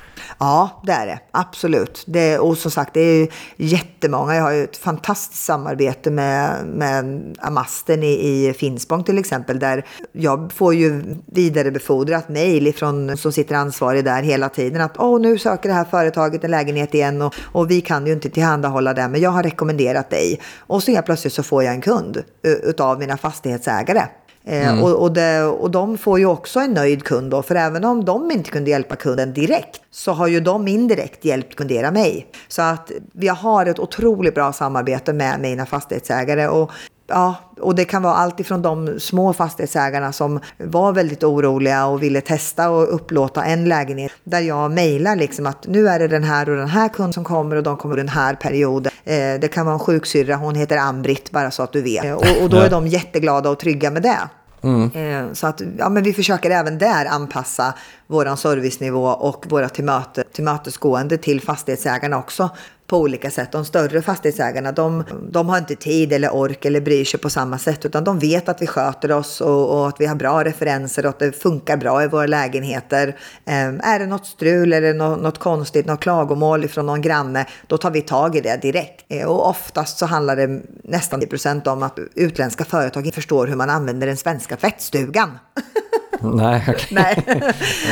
Ja, det är det. Absolut. Det, och som sagt, det är jättemånga. Jag har ju ett fantastiskt samarbete med, med Amasten i, i Finspång till exempel. Där jag får ju vidarebefordrat mejl från som sitter ansvarig där hela tiden. Att Åh, nu söker det här företaget en lägenhet igen och, och vi kan ju inte tillhandahålla det. Men jag har rekommenderat dig. Och så helt plötsligt så får jag en kund utav mina fastighetsägare. Eh, mm. Och, och, det, och de får ju också en nöjd kund då, för även om de inte kunde hjälpa kunden direkt så har ju de indirekt hjälpt kundera mig. Så att vi har ett otroligt bra samarbete med mina fastighetsägare och Ja, och det kan vara allt ifrån de små fastighetsägarna som var väldigt oroliga och ville testa och upplåta en lägenhet. Där jag mejlar liksom att nu är det den här och den här kunden som kommer och de kommer den här perioden. Eh, det kan vara en sjuksyrra, hon heter Ambrit bara så att du vet. Eh, och, och då är de jätteglada och trygga med det. Mm. Eh, så att ja, men vi försöker även där anpassa vår servicenivå och våra tillmöte, tillmötesgående till fastighetsägarna också på olika sätt. De större fastighetsägarna de, de har inte tid eller ork eller bryr sig på samma sätt utan de vet att vi sköter oss och, och att vi har bra referenser och att det funkar bra i våra lägenheter. Eh, är det något strul eller något, något konstigt, något klagomål från någon granne, då tar vi tag i det direkt. Eh, och oftast så handlar det nästan 10% om att utländska företag inte förstår hur man använder den svenska tvättstugan. Nej, okay. Nej.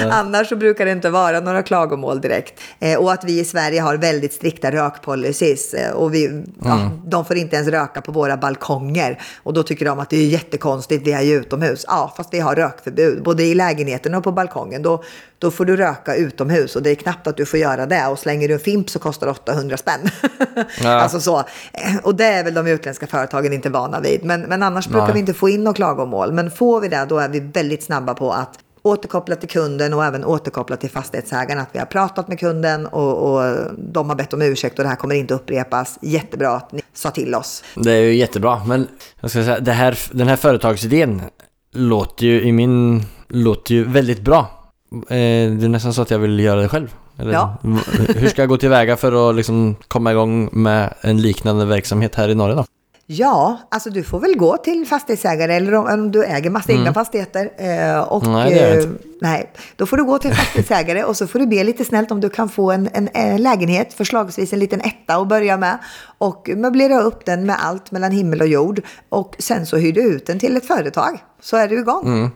Annars så brukar det inte vara några klagomål direkt. Eh, och att vi i Sverige har väldigt strikta rökpolicies. Eh, och vi, mm. ja, de får inte ens röka på våra balkonger. Och då tycker de att det är jättekonstigt, vi är ju utomhus. Ja, fast vi har rökförbud, både i lägenheten och på balkongen. Då, då får du röka utomhus och det är knappt att du får göra det. Och slänger du en fimp så kostar det 800 spänn. Ja. alltså så. Eh, och det är väl de utländska företagen inte vana vid. Men, men annars Nej. brukar vi inte få in några klagomål. Men får vi det, då är vi väldigt snabba på att återkoppla till kunden och även återkoppla till fastighetsägaren att vi har pratat med kunden och, och, de har bett om ursäkt och det här kommer inte upprepas. Jättebra att ni sa till oss. Det är ju jättebra, men jag ska säga, här, den här företagsidén låter ju i min låter ju väldigt bra. Eh, det är nästan så att jag vill göra det själv. Eller, ja. hur ska jag gå tillväga för att liksom komma igång med en liknande verksamhet här i Norge då? Ja, alltså du får väl gå till fastighetsägare eller om, om du äger massa egna fastigheter. Eh, och, Nej, det gör jag eh, inte. nej, då får du gå till fastighetsägare och så får du be lite snällt om du kan få en, en, lägenhet, förslagsvis en liten etta att börja med. Och möblera upp den med allt mellan himmel och jord. Och sen så hyr du ut den till ett företag. Så är du igång.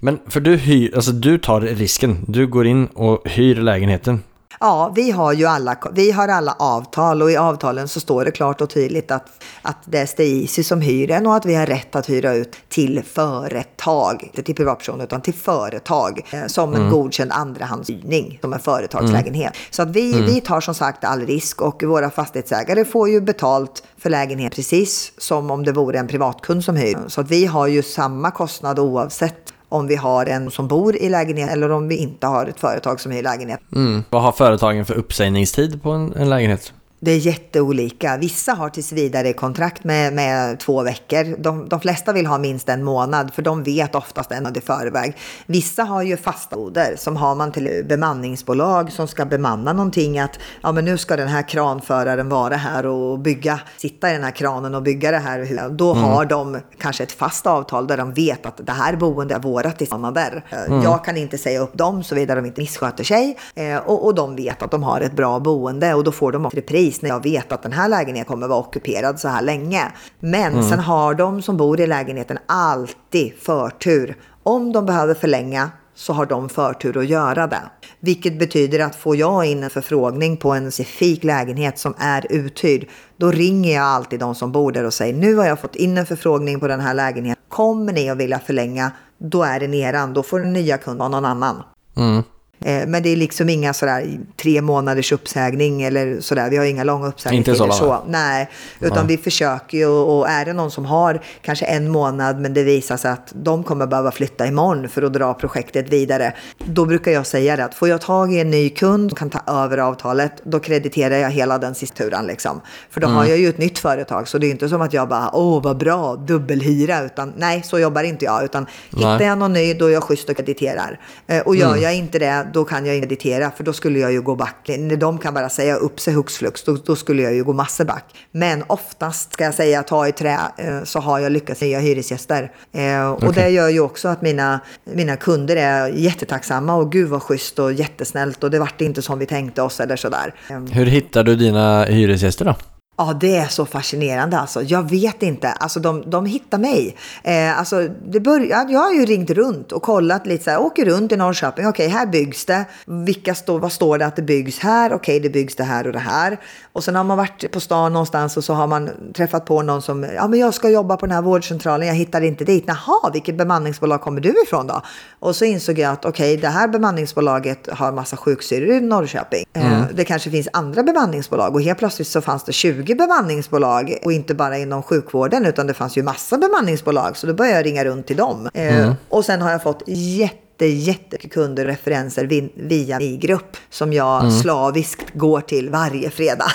Men för du hyr, alltså du tar risken. Du går in och hyr lägenheten. Ja, vi har ju alla, vi har alla avtal och i avtalen så står det klart och tydligt att, att det är Steici som hyr den och att vi har rätt att hyra ut till företag, inte till privatpersoner utan till företag eh, som en godkänd andrahandshyrning som en företagslägenhet. Så att vi, vi tar som sagt all risk och våra fastighetsägare får ju betalt för lägenhet precis som om det vore en privatkund som hyr. Så att vi har ju samma kostnad oavsett om vi har en som bor i lägenhet eller om vi inte har ett företag som hyr lägenhet. Mm. Vad har företagen för uppsägningstid på en, en lägenhet? Det är jätteolika. Vissa har tills vidare kontrakt med, med två veckor. De, de flesta vill ha minst en månad för de vet oftast en i förväg. Vissa har ju fasta order som har man till bemanningsbolag som ska bemanna någonting. Att ja, men nu ska den här kranföraren vara här och bygga, sitta i den här kranen och bygga det här. Då har de kanske ett fast avtal där de vet att det här boendet är vårat i månader. Jag kan inte säga upp dem såvida de inte missköter sig. Eh, och, och de vet att de har ett bra boende och då får de också repris när jag vet att den här lägenheten kommer vara ockuperad så här länge. Men sen har de som bor i lägenheten alltid förtur. Om de behöver förlänga så har de förtur att göra det. Vilket betyder att får jag in en förfrågning på en specifik lägenhet som är uthyrd, då ringer jag alltid de som bor där och säger nu har jag fått in en förfrågning på den här lägenheten. Kommer ni att vilja förlänga, då är det neran. Då får den nya kunden vara någon annan. Mm. Eh, Men det är liksom inga sådär tre månaders uppsägning eller sådär. Vi har inga långa uppsägningar. Inte så långa? Nej, utan vi försöker ju och, och är det någon som har kanske en månad men det visar sig att de kommer behöva flytta imorgon för att dra projektet vidare. Då brukar jag säga det att får jag tag i en ny kund som kan ta över avtalet då krediterar jag hela den sista turen liksom. För då har Mm. jag ju ett nytt företag så det är inte som att jag bara åh vad bra dubbelhyra utan nej så jobbar inte jag utan hittar Nej. jag någon ny då är jag schysst och krediterar. Eh, Och Mm. gör jag inte det, då kan jag inte kreditera för då skulle jag ju gå back. När de kan bara säga upp sig hux flux, då, då skulle jag ju gå massor back. Men oftast ska jag säga ta i trä eh, så har jag lyckats nya hyresgäster. Eh, Och det gör ju också att mina, mina kunder är jättetacksamma och gud vad schysst och jättesnällt och det vart inte som vi tänkte oss eller sådär. Hur hittar du dina hyresgäster då? Ja, det är så fascinerande alltså. Jag vet inte. Alltså de, de hittar mig. Eh, alltså, det börjar, jag har ju ringt runt och kollat lite så här. Åker runt i Norrköping. Okej, här byggs det. Vilka står, vad står det att det byggs här? Okej, det byggs det här och det här. Och sen har man varit på stan någonstans och så har man träffat på någon som, ja men jag ska jobba på den här vårdcentralen, jag hittar inte dit. Jaha, vilket bemanningsbolag kommer du ifrån då? Och så insåg jag att okej, det här bemanningsbolaget har massa sjuksyrror i Norrköping. Eh, det kanske finns andra bemanningsbolag och helt plötsligt så fanns det 20 bemanningsbolag och inte bara inom sjukvården utan det fanns ju massa bemanningsbolag så då började jag ringa runt till dem. Eh, Och sen har jag fått jätte jätte kunder och referenser vi- via min grupp som jag slaviskt går till varje fredag.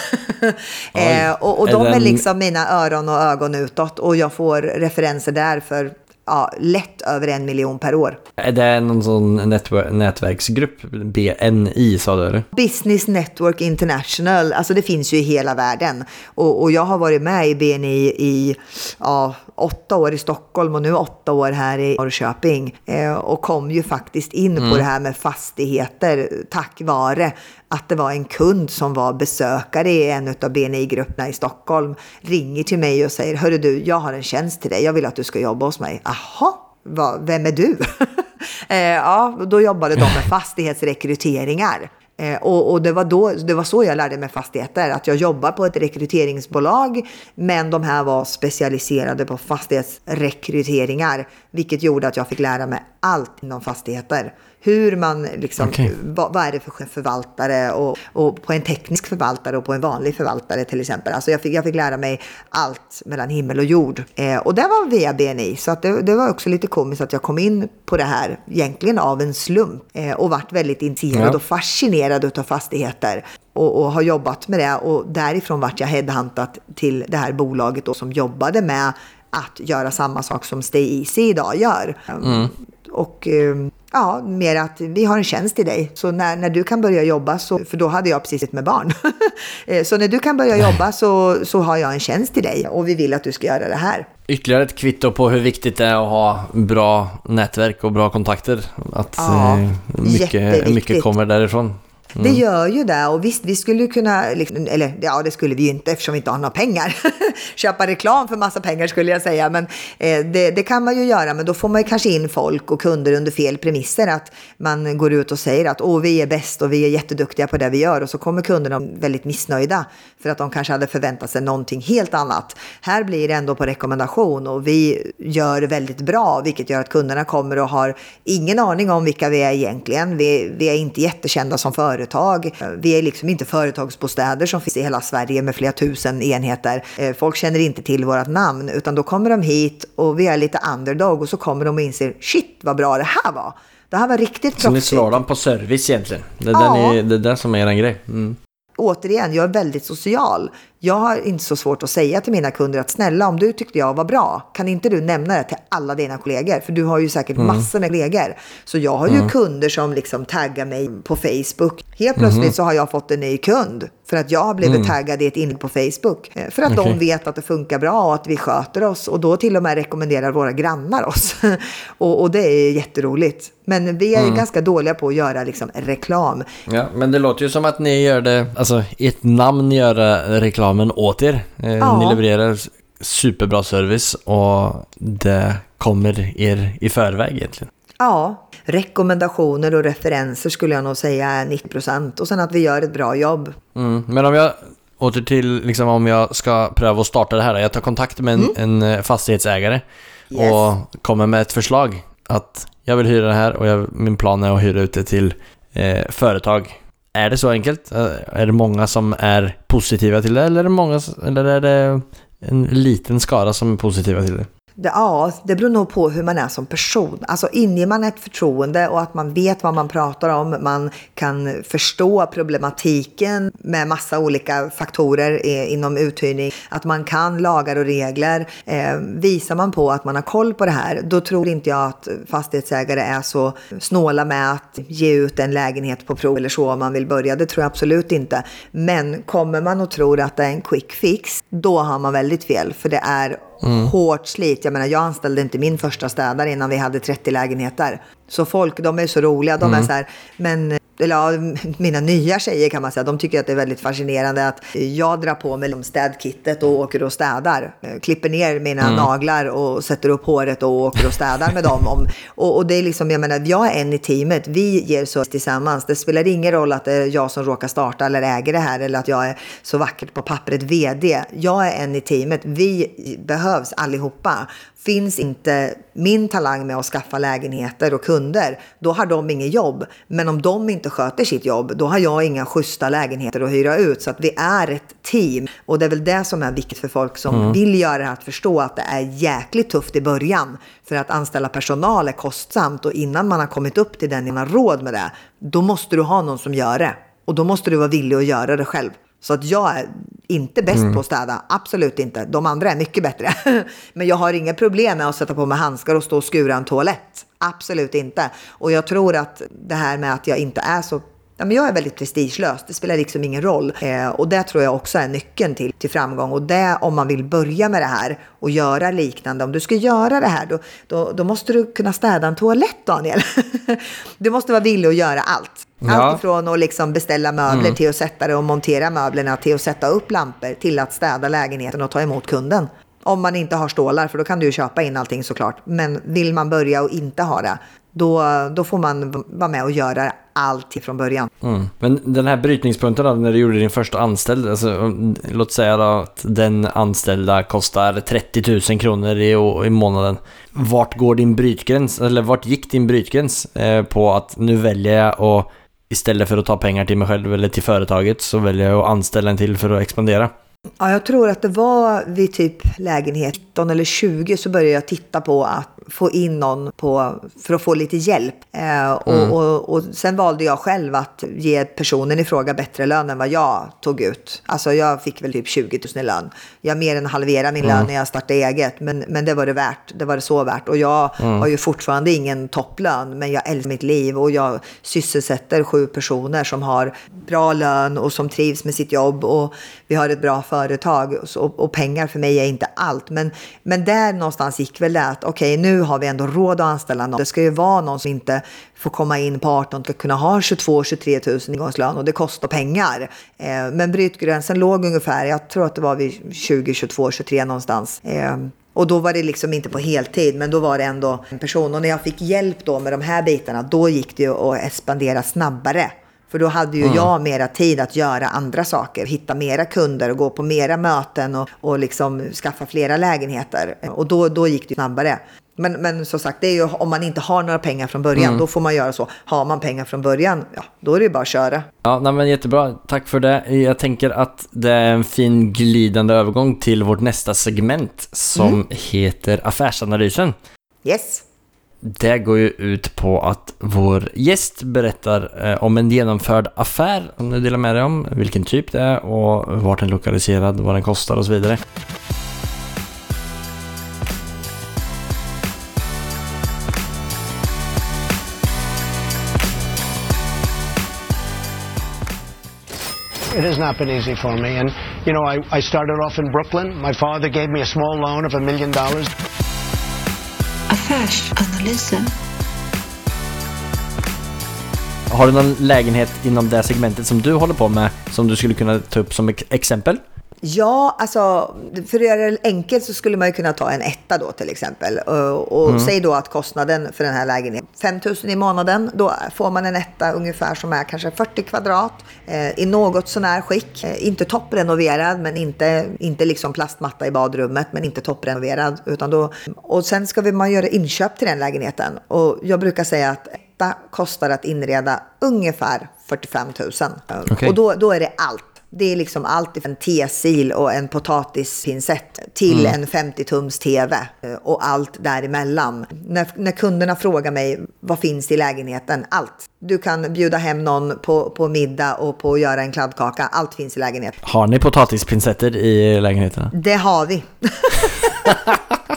eh, och och Är de är den- liksom mina öron och ögon utåt och jag får referenser där för ja, lätt över en miljon per år. Är det någon sån nätver- nätverksgrupp? BNI sa du eller? Business Network International, alltså det finns ju i hela världen. Och, och jag har varit med i BNI i ja, åtta år i Stockholm och nu åtta år här i Norrköping. Eh, och kom ju faktiskt in på det här med fastigheter tack vare att det var en kund som var besökare i en av BNI-grupperna i Stockholm. Ringer till mig och säger, hörru du, jag har en tjänst till dig, jag vill att du ska jobba hos mig. Jaha, vad- vem är du? eh, ja, då jobbade de med fastighetsrekryteringar. Eh, och och det, var då, det var så jag lärde mig fastigheter, att jag jobbar på ett rekryteringsbolag men de här var specialiserade på fastighetsrekryteringar vilket gjorde att jag fick lära mig allt inom fastigheter. Hur man liksom, Okej. vad, vad är det för förvaltare och, och på en teknisk förvaltare och på en vanlig förvaltare till exempel. Alltså jag fick, jag fick lära mig allt mellan himmel och jord. Eh, och det var via BNI, så att det, det var också lite komiskt att jag kom in på det här egentligen av en slump eh, och vart väldigt intresserad Ja. och fascinerad av fastigheter. Och, och har jobbat med det och därifrån vart jag headhuntat till det här bolaget då, som jobbade med att göra samma sak som Stay Easy idag gör. Och eh, Ja, mer att vi har en tjänst till dig. Så när, när du kan börja jobba, så, för då hade jag precis med barn. Eh, så när du kan börja jobba så, så har jag en tjänst till dig och vi vill att du ska göra det här. Ytterligare ett kvitto på hur viktigt det är att ha bra nätverk och bra kontakter. Att Ja, eh, mycket, mycket kommer därifrån. Det gör ju det och visst, vi skulle kunna, liksom, eller ja det skulle vi ju inte eftersom vi inte har några pengar. Köpa reklam för massa pengar skulle jag säga, men eh, det, det kan man ju göra, men då får man ju kanske in folk och kunder under fel premisser. Att man går ut och säger att Åh, vi är bäst och vi är jätteduktiga på det vi gör och så kommer kunderna väldigt missnöjda för att de kanske hade förväntat sig någonting helt annat. Här blir det ändå på rekommendation och vi gör det väldigt bra, vilket gör att kunderna kommer och har ingen aning om vilka vi är egentligen. Vi, vi är inte jättekända som företag. Vi är liksom inte företagsbostäder som finns i hela Sverige med flera tusen enheter. Eh, Folk känner inte till vårt namn, utan då kommer de hit och vi är lite underdog och så kommer de och inser shit vad bra det här var. Det här var riktigt Så ni proffsigt. slår dem på service egentligen. Det är, Ja. det ni, det är det som är er grej. Mm. återigen, jag är väldigt social. Jag har inte så svårt att säga till mina kunder att snälla, om du tyckte jag var bra, kan inte du nämna det till alla dina kollegor? För du har ju säkert massor med kollegor. Så jag har ju kunder som liksom taggar mig på Facebook. Helt plötsligt så har jag fått en ny kund för att jag har blivit taggad i ett inlägg på Facebook. Eh, För att de Okej. vet att det funkar bra och att vi sköter oss. Och då till och med rekommenderar våra grannar oss. och, och det är jätteroligt. Men vi är ganska dåliga på att göra liksom reklam. Ja, men det låter ju som att ni gör det, alltså ert namn göra reklamen åt er. Eh, Ja. Ni levererar superbra service och det kommer er i förväg egentligen. Ja, rekommendationer och referenser skulle jag nog säga är 90 procent. Och sen att vi gör ett bra jobb. Mm. Men om jag åter till liksom om jag ska pröva att starta det här. Jag tar kontakt med en, en eh, fastighetsägare Yes. och kommer med ett förslag att jag vill hyra det här och jag, min plan är att hyra ut det till eh, företag. Är det så enkelt? Är det många som är positiva till det eller är det, många, eller är det en liten skara som är positiva till det? Det, ja, det beror nog på hur man är som person. Alltså inger man ett förtroende och att man vet vad man pratar om, man kan förstå problematiken med massa olika faktorer inom uthyrning, att man kan lagar och regler. Eh, visar man på att man har koll på det här, då tror inte jag att fastighetsägare är så snåla med att ge ut en lägenhet på prov eller så om man vill börja. Det tror jag absolut inte. Men kommer man och tror att det är en quick fix, då har man väldigt fel. För det är hårt slit. Jag menar, jag anställde inte min första städare innan vi hade 30 lägenheter. Så folk, de är så roliga. De är så här, men eller ja, mina nya tjejer kan man säga, de tycker att det är väldigt fascinerande att jag drar på mig städkittet och åker och städar. Eh, Klipper ner mina naglar och sätter upp håret och åker och städar med dem. Om, och, och det är liksom, jag menar, jag är en i teamet. Vi ger så tillsammans. Det spelar ingen roll att det är jag som råkar starta eller äger det här eller att jag är så vackert på pappret VD. Jag är en i teamet. Vi behövs allihopa. Finns inte min talang med att skaffa lägenheter och kunder, då har de inget jobb. Men om de inte sköter sitt jobb, då har jag inga schyssta lägenheter att hyra ut. Så att vi är ett team. Och det är väl det som är viktigt för folk som vill göra det här, att förstå att det är jäkligt tufft i början. För att anställa personal är kostsamt och innan man har kommit upp till den, man har råd med det, då måste du ha någon som gör det. Och då måste du vara villig att göra det själv. Så att jag är inte bäst på att städa, absolut inte. De andra är mycket bättre. Men jag har inga problem med att sätta på mig handskar och stå och skura en toalett. Absolut inte. Och jag tror att det här med att jag inte är så Ja, men jag är väldigt prestigelös, det spelar liksom ingen roll. Eh, och det tror jag också är nyckeln till, till framgång. Och det om man vill börja med det här och göra liknande. Om du ska göra det här, då, då, då måste du kunna städa en toalett, Daniel. du måste vara villig att göra allt. Ja. Allt ifrån att liksom beställa möbler till att sätta det och montera möblerna till att sätta upp lampor till att städa lägenheten och ta emot kunden. Om man inte har stålar, för då kan du ju köpa in allting såklart. Men vill man börja och inte ha det, då, då får man vara med och göra allt från början. Mm. Men den här brytningspunkten då, när du gjorde din första anställd, alltså, låt säga då att den anställda kostar 30 000 kronor i, i månaden. Vart går din brytgräns, eller vart gick din brytgräns eh, på att nu väljer jag att istället för att ta pengar till mig själv eller till företaget så väljer jag att anställa en till för att expandera? Ja, jag tror att det var vid typ lägenhet 19 eller 20 så började jag titta på att få in någon på, för att få lite hjälp. Eh, och, mm. och, och, sen valde jag själv att ge personen i fråga bättre lön än vad jag tog ut. Alltså jag fick väl typ 20 000 i lön. Jag mer än halverade min mm. lön när jag startade eget. Men, men det var det värt. Det var det så värt. Och jag mm. har ju fortfarande ingen topplön. Men jag älskar mitt liv och jag sysselsätter sju personer som har bra lön och som trivs med sitt jobb. Och vi har ett bra företag. Och, och pengar för mig är inte allt. Men, men där någonstans gick väl det att okej, okay, nu har vi ändå råd att anställa någon. Det ska ju vara någon som inte får komma in på 18 ska kunna ha 22-23 000 ingångslön och det kostar pengar. Eh, men brytgränsen låg ungefär, jag tror att det var vid 20, 22, 23 någonstans. Eh, och då var det liksom inte på heltid, men då var det ändå en person. Och när jag fick hjälp då med de här bitarna, då gick det ju att expandera snabbare. För då hade ju mm. jag mera tid att göra andra saker, hitta mera kunder och gå på mera möten och, och liksom skaffa flera lägenheter. Och då, då gick det snabbare. Men, men som sagt, det är ju om man inte har några pengar från början, mm. då får man göra så. Har man pengar från början, ja, då är det ju bara att köra. Ja, nej, men jättebra. Tack för det. Jag tänker att det är en fin glidande övergång till vårt nästa segment som mm. heter Affärsanalysen. Yes. Det går ju ut på att vår gäst berättar eh, om en genomförd affär som du delar med dig om, vilken typ det är och vart den är lokaliserad, vad den kostar och så vidare. It has not been easy for me. And, you know, I, I started off in Brooklyn. My father gave me a small loan of a million dollars. Affärsanalysen. Har du någon lägenhet inom det segmentet som du håller på med som du skulle kunna ta upp som exempel? Ja, alltså för att göra det enkelt så skulle man ju kunna ta en etta då till exempel. Och, och mm. säg då att kostnaden för den här lägenheten 5 000 i månaden. Då får man en etta ungefär som är kanske 40 kvadrat eh, i något sånär skick. Eh, inte topprenoverad, men inte, inte liksom plastmatta i badrummet, men inte topprenoverad. Utan då, och sen ska man göra inköp till den lägenheten. Och jag brukar säga att etta kostar att inreda ungefär 45 000. Okay. Och då, då är det allt. Det är liksom allt från en tesil och en potatispinsett till mm. en 50-tums TV eh, och allt däremellan. När, när kunderna frågar mig vad finns i lägenheten? Allt. Du kan bjuda hem någon på, på middag och på att göra en kladdkaka. Allt finns i lägenheten. Har ni potatispinsetter i lägenheterna? Det har vi.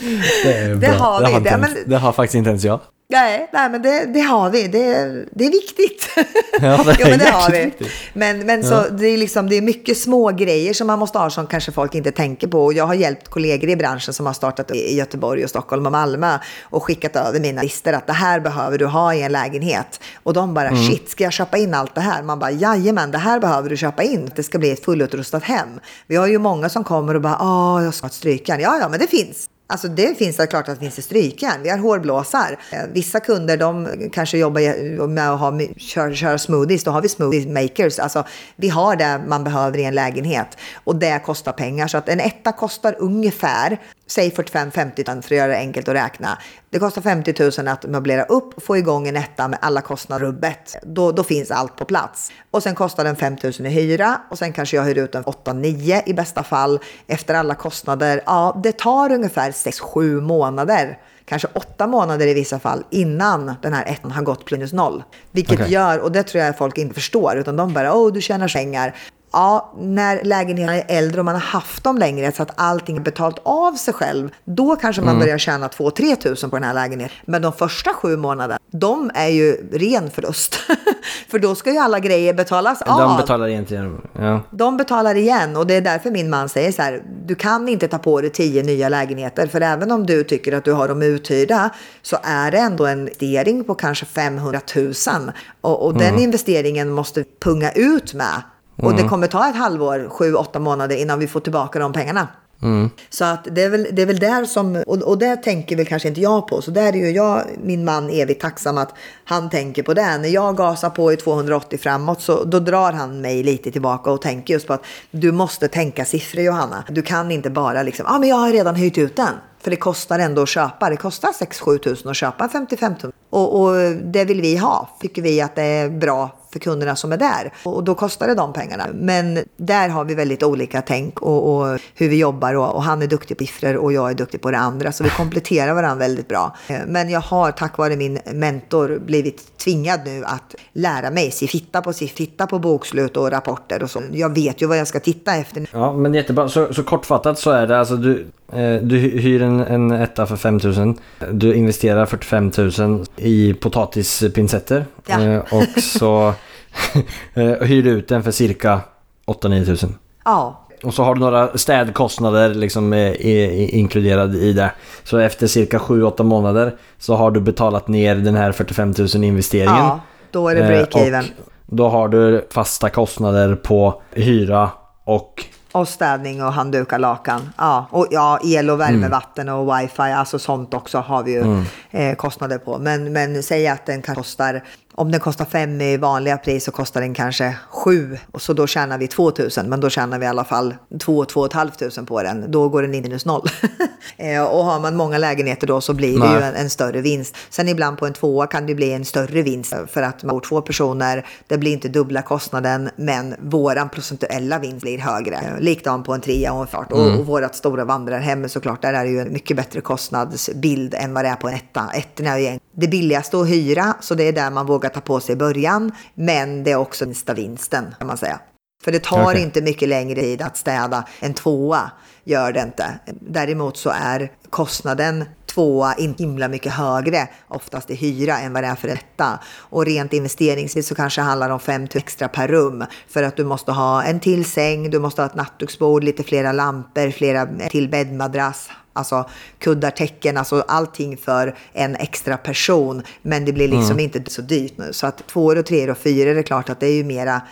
det, det har vi. Det har, det, men... det har faktiskt inte ens jag. Nej, nej men det, det har vi. Det, det är viktigt. Ja, det, är ja, men det har vi. Viktigt. Men, men ja. så, det, är liksom, det är mycket små grejer som man måste ha som kanske folk inte tänker på. Och jag har hjälpt kollegor i branschen som har startat i Göteborg, och Stockholm och Malmö och skickat över mina listor att det här behöver du ha i en lägenhet. Och de bara, mm. shit, ska jag köpa in allt det här? Man bara, jajamän, det här behöver du köpa in. Det ska bli ett fullutrustat hem. Vi har ju många som kommer och bara, åh, jag ska ha ett strykjärn. Ja, ja, men det finns. Alltså det finns det klart att det finns i strykjärn. Vi har hårblåsar. Eh, vissa kunder de kanske jobbar med att ha, köra, köra smoothies. Då har vi smoothie makers. Alltså vi har det man behöver i en lägenhet. Och det kostar pengar. Så att en etta kostar ungefär säg 45-50 000 för att göra det enkelt att räkna. Det kostar 50 000 att möblera upp och få igång en etta med alla kostnader rubbet. Då, då finns allt på plats. Och sen kostar den 5 000 i hyra och sen kanske jag hyr ut den 8-9 i bästa fall efter alla kostnader. Ja, det tar ungefär 6-7 månader kanske åtta månader i vissa fall innan den här ettan har gått plus noll. Vilket okay. gör, och det tror jag folk inte förstår, utan de bara åh du tjänar pengar. Ja, när lägenheterna är äldre och man har haft dem längre så att allting är betalt av sig själv, då kanske man mm. börjar tjäna 2-3 tusen på den här lägenheten. Men de första sju månaderna, de är ju ren förlust. För då ska ju alla grejer betalas av. De betalar igen ja. De betalar igen och det är därför min man säger så här, du kan inte ta på dig tio nya lägenheter. För även om du tycker att du har dem uthyrda så är det ändå en investering på kanske 500 000. Och, och mm. den investeringen måste punga ut med och det mm. kommer ta ett halvår, sju, åtta månader innan vi får tillbaka de pengarna. Mm. Så att det, är väl, det är väl där som, och, och det tänker väl kanske inte jag på. Så där är ju jag, min man, evigt tacksam att han tänker på det. När jag gasar på i 280 framåt så då drar han mig lite tillbaka och tänker just på att du måste tänka siffror Johanna. Du kan inte bara liksom, ja ah, men jag har redan höjt ut den. För det kostar ändå att köpa. Det kostar 6-7 tusen att köpa en 55 tum. Och, och det vill vi ha. Tycker vi att det är bra för kunderna som är där. Och då kostar det de pengarna. Men där har vi väldigt olika tänk och, och hur vi jobbar. Och, och, han är duktig på siffror och jag är duktig på det andra. Så vi kompletterar varandra väldigt bra. Men jag har tack vare min mentor blivit tvingad nu att lära mig titta på siffror, titta på bokslut och rapporter och så. Jag vet ju vad jag ska titta efter. Ja, men jättebra. Så, så kortfattat så är det alltså du, eh, du hyr en, en etta för 5000. Du investerar 45 000 i potatispincetter. Ja. Eh, och så eh, hyr du ut den för cirka 8-9 tusen. Ja, Och så har du några städkostnader liksom eh, inkluderade i det. Så efter cirka 7-8 månader så har du betalat ner den här 45 000 investeringen. ja då är det Eh, break-even. och Då har du fasta kostnader på hyra och Och städning och handdukar, lakan. Ja, och ja, el och värme, vatten och wifi, alltså sånt också har vi ju eh, kostnader på. Men, men säg att den kan kostar, om den kostar fem i vanliga pris så kostar den kanske sju. Och så då tjänar vi 2000, men då tjänar vi i alla fall två, två och ett halvt tusen på den. Då går den in minus noll. eh, och har man många lägenheter då så blir det Nej. ju en, en större vinst. Sen ibland på en tvåa kan det bli en större vinst för att man bor två personer. Det blir inte dubbla kostnaden, men våran procentuella vinst blir högre. Eh, Likadant på en trea och en fart. Och, och vårat stora vandrarhem såklart, där är det ju en mycket bättre kostnadsbild än vad det är på en etta. Ettorna är ju det billigaste att hyra, så det är där man vågar ta på sig i början. Men det är också minsta vinsten, kan man säga. För det tar Okej. inte mycket längre tid att städa en tvåa, gör det inte. Däremot så är kostnaden tvåa inte himla mycket högre, oftast i hyra, än vad det är för etta. Och rent investeringsvis så kanske det handlar om 5 000 extra per rum. För att du måste ha en till säng, du måste ha ett nattduksbord, lite flera lampor, flera till bäddmadrass, Alltså kuddar, täcken, alltså allting för en extra person. Men det blir liksom inte så dyrt nu. Så att tvåor och treor och fyror är det klart att det är ju mera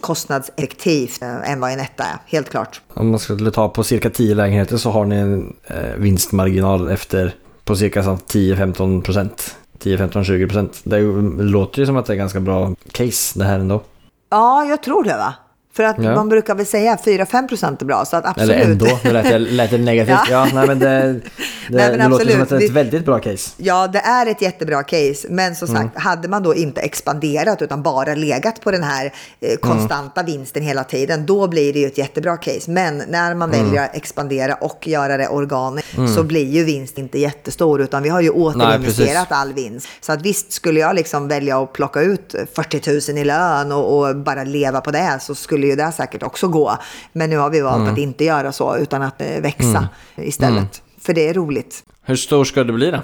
kostnadseffektivt eh, än vad en etta är. Helt klart. om man skulle ta på cirka 10 lägenheter så har ni en eh, vinstmarginal efter på cirka så 10-15 procent. 10-15-20 procent. Det låter ju som att det är ganska bra case det här ändå. Ja, jag tror det va? För att Ja. man brukar väl säga 4-5 procent är bra. Så att absolut. Eller ändå, det lät, lät det negativt. Ja. ja. nej men det, det, Nej, men det låter som att det är ett väldigt bra case. Ja, det är ett jättebra case. Men som Mm. sagt, hade man då inte expanderat utan bara legat på den här eh, konstanta vinsten hela tiden, då blir det ju ett jättebra case. Men när man Mm. väljer att expandera och göra det organiskt så blir ju vinst inte jättestor, utan vi har ju återinvesterat all vinst. Så att visst, skulle jag liksom välja att plocka ut 40 000 i lön och, och bara leva på det så skulle ju det säkert också gå. Men nu har vi valt Mm. att inte göra så, utan att eh, växa istället. För det är roligt. Hur stor ska det bli då?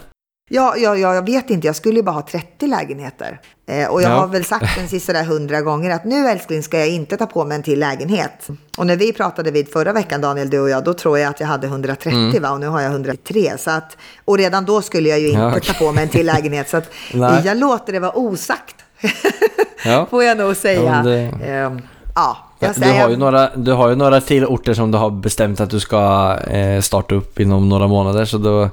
Ja, ja, ja, jag vet inte. Jag skulle ju bara ha 30 lägenheter. Eh, och jag Ja. har väl sagt den sista där hundra gånger att nu älskling ska jag inte ta på mig en till lägenhet. Och när vi pratade vid förra veckan, Daniel, du och jag, då tror jag att jag hade 130 va? Och nu har jag 103. Så att, och redan då skulle jag ju inte Mm. Ja, okej. ta på mig en till lägenhet. Så att jag låter det vara osagt. Ja. Får jag nog säga. Ja, men det- Ehm, ja, jag Du har, ju några, du har ju några till orter som du har bestämt att du ska eh, starta upp inom några månader. Så då,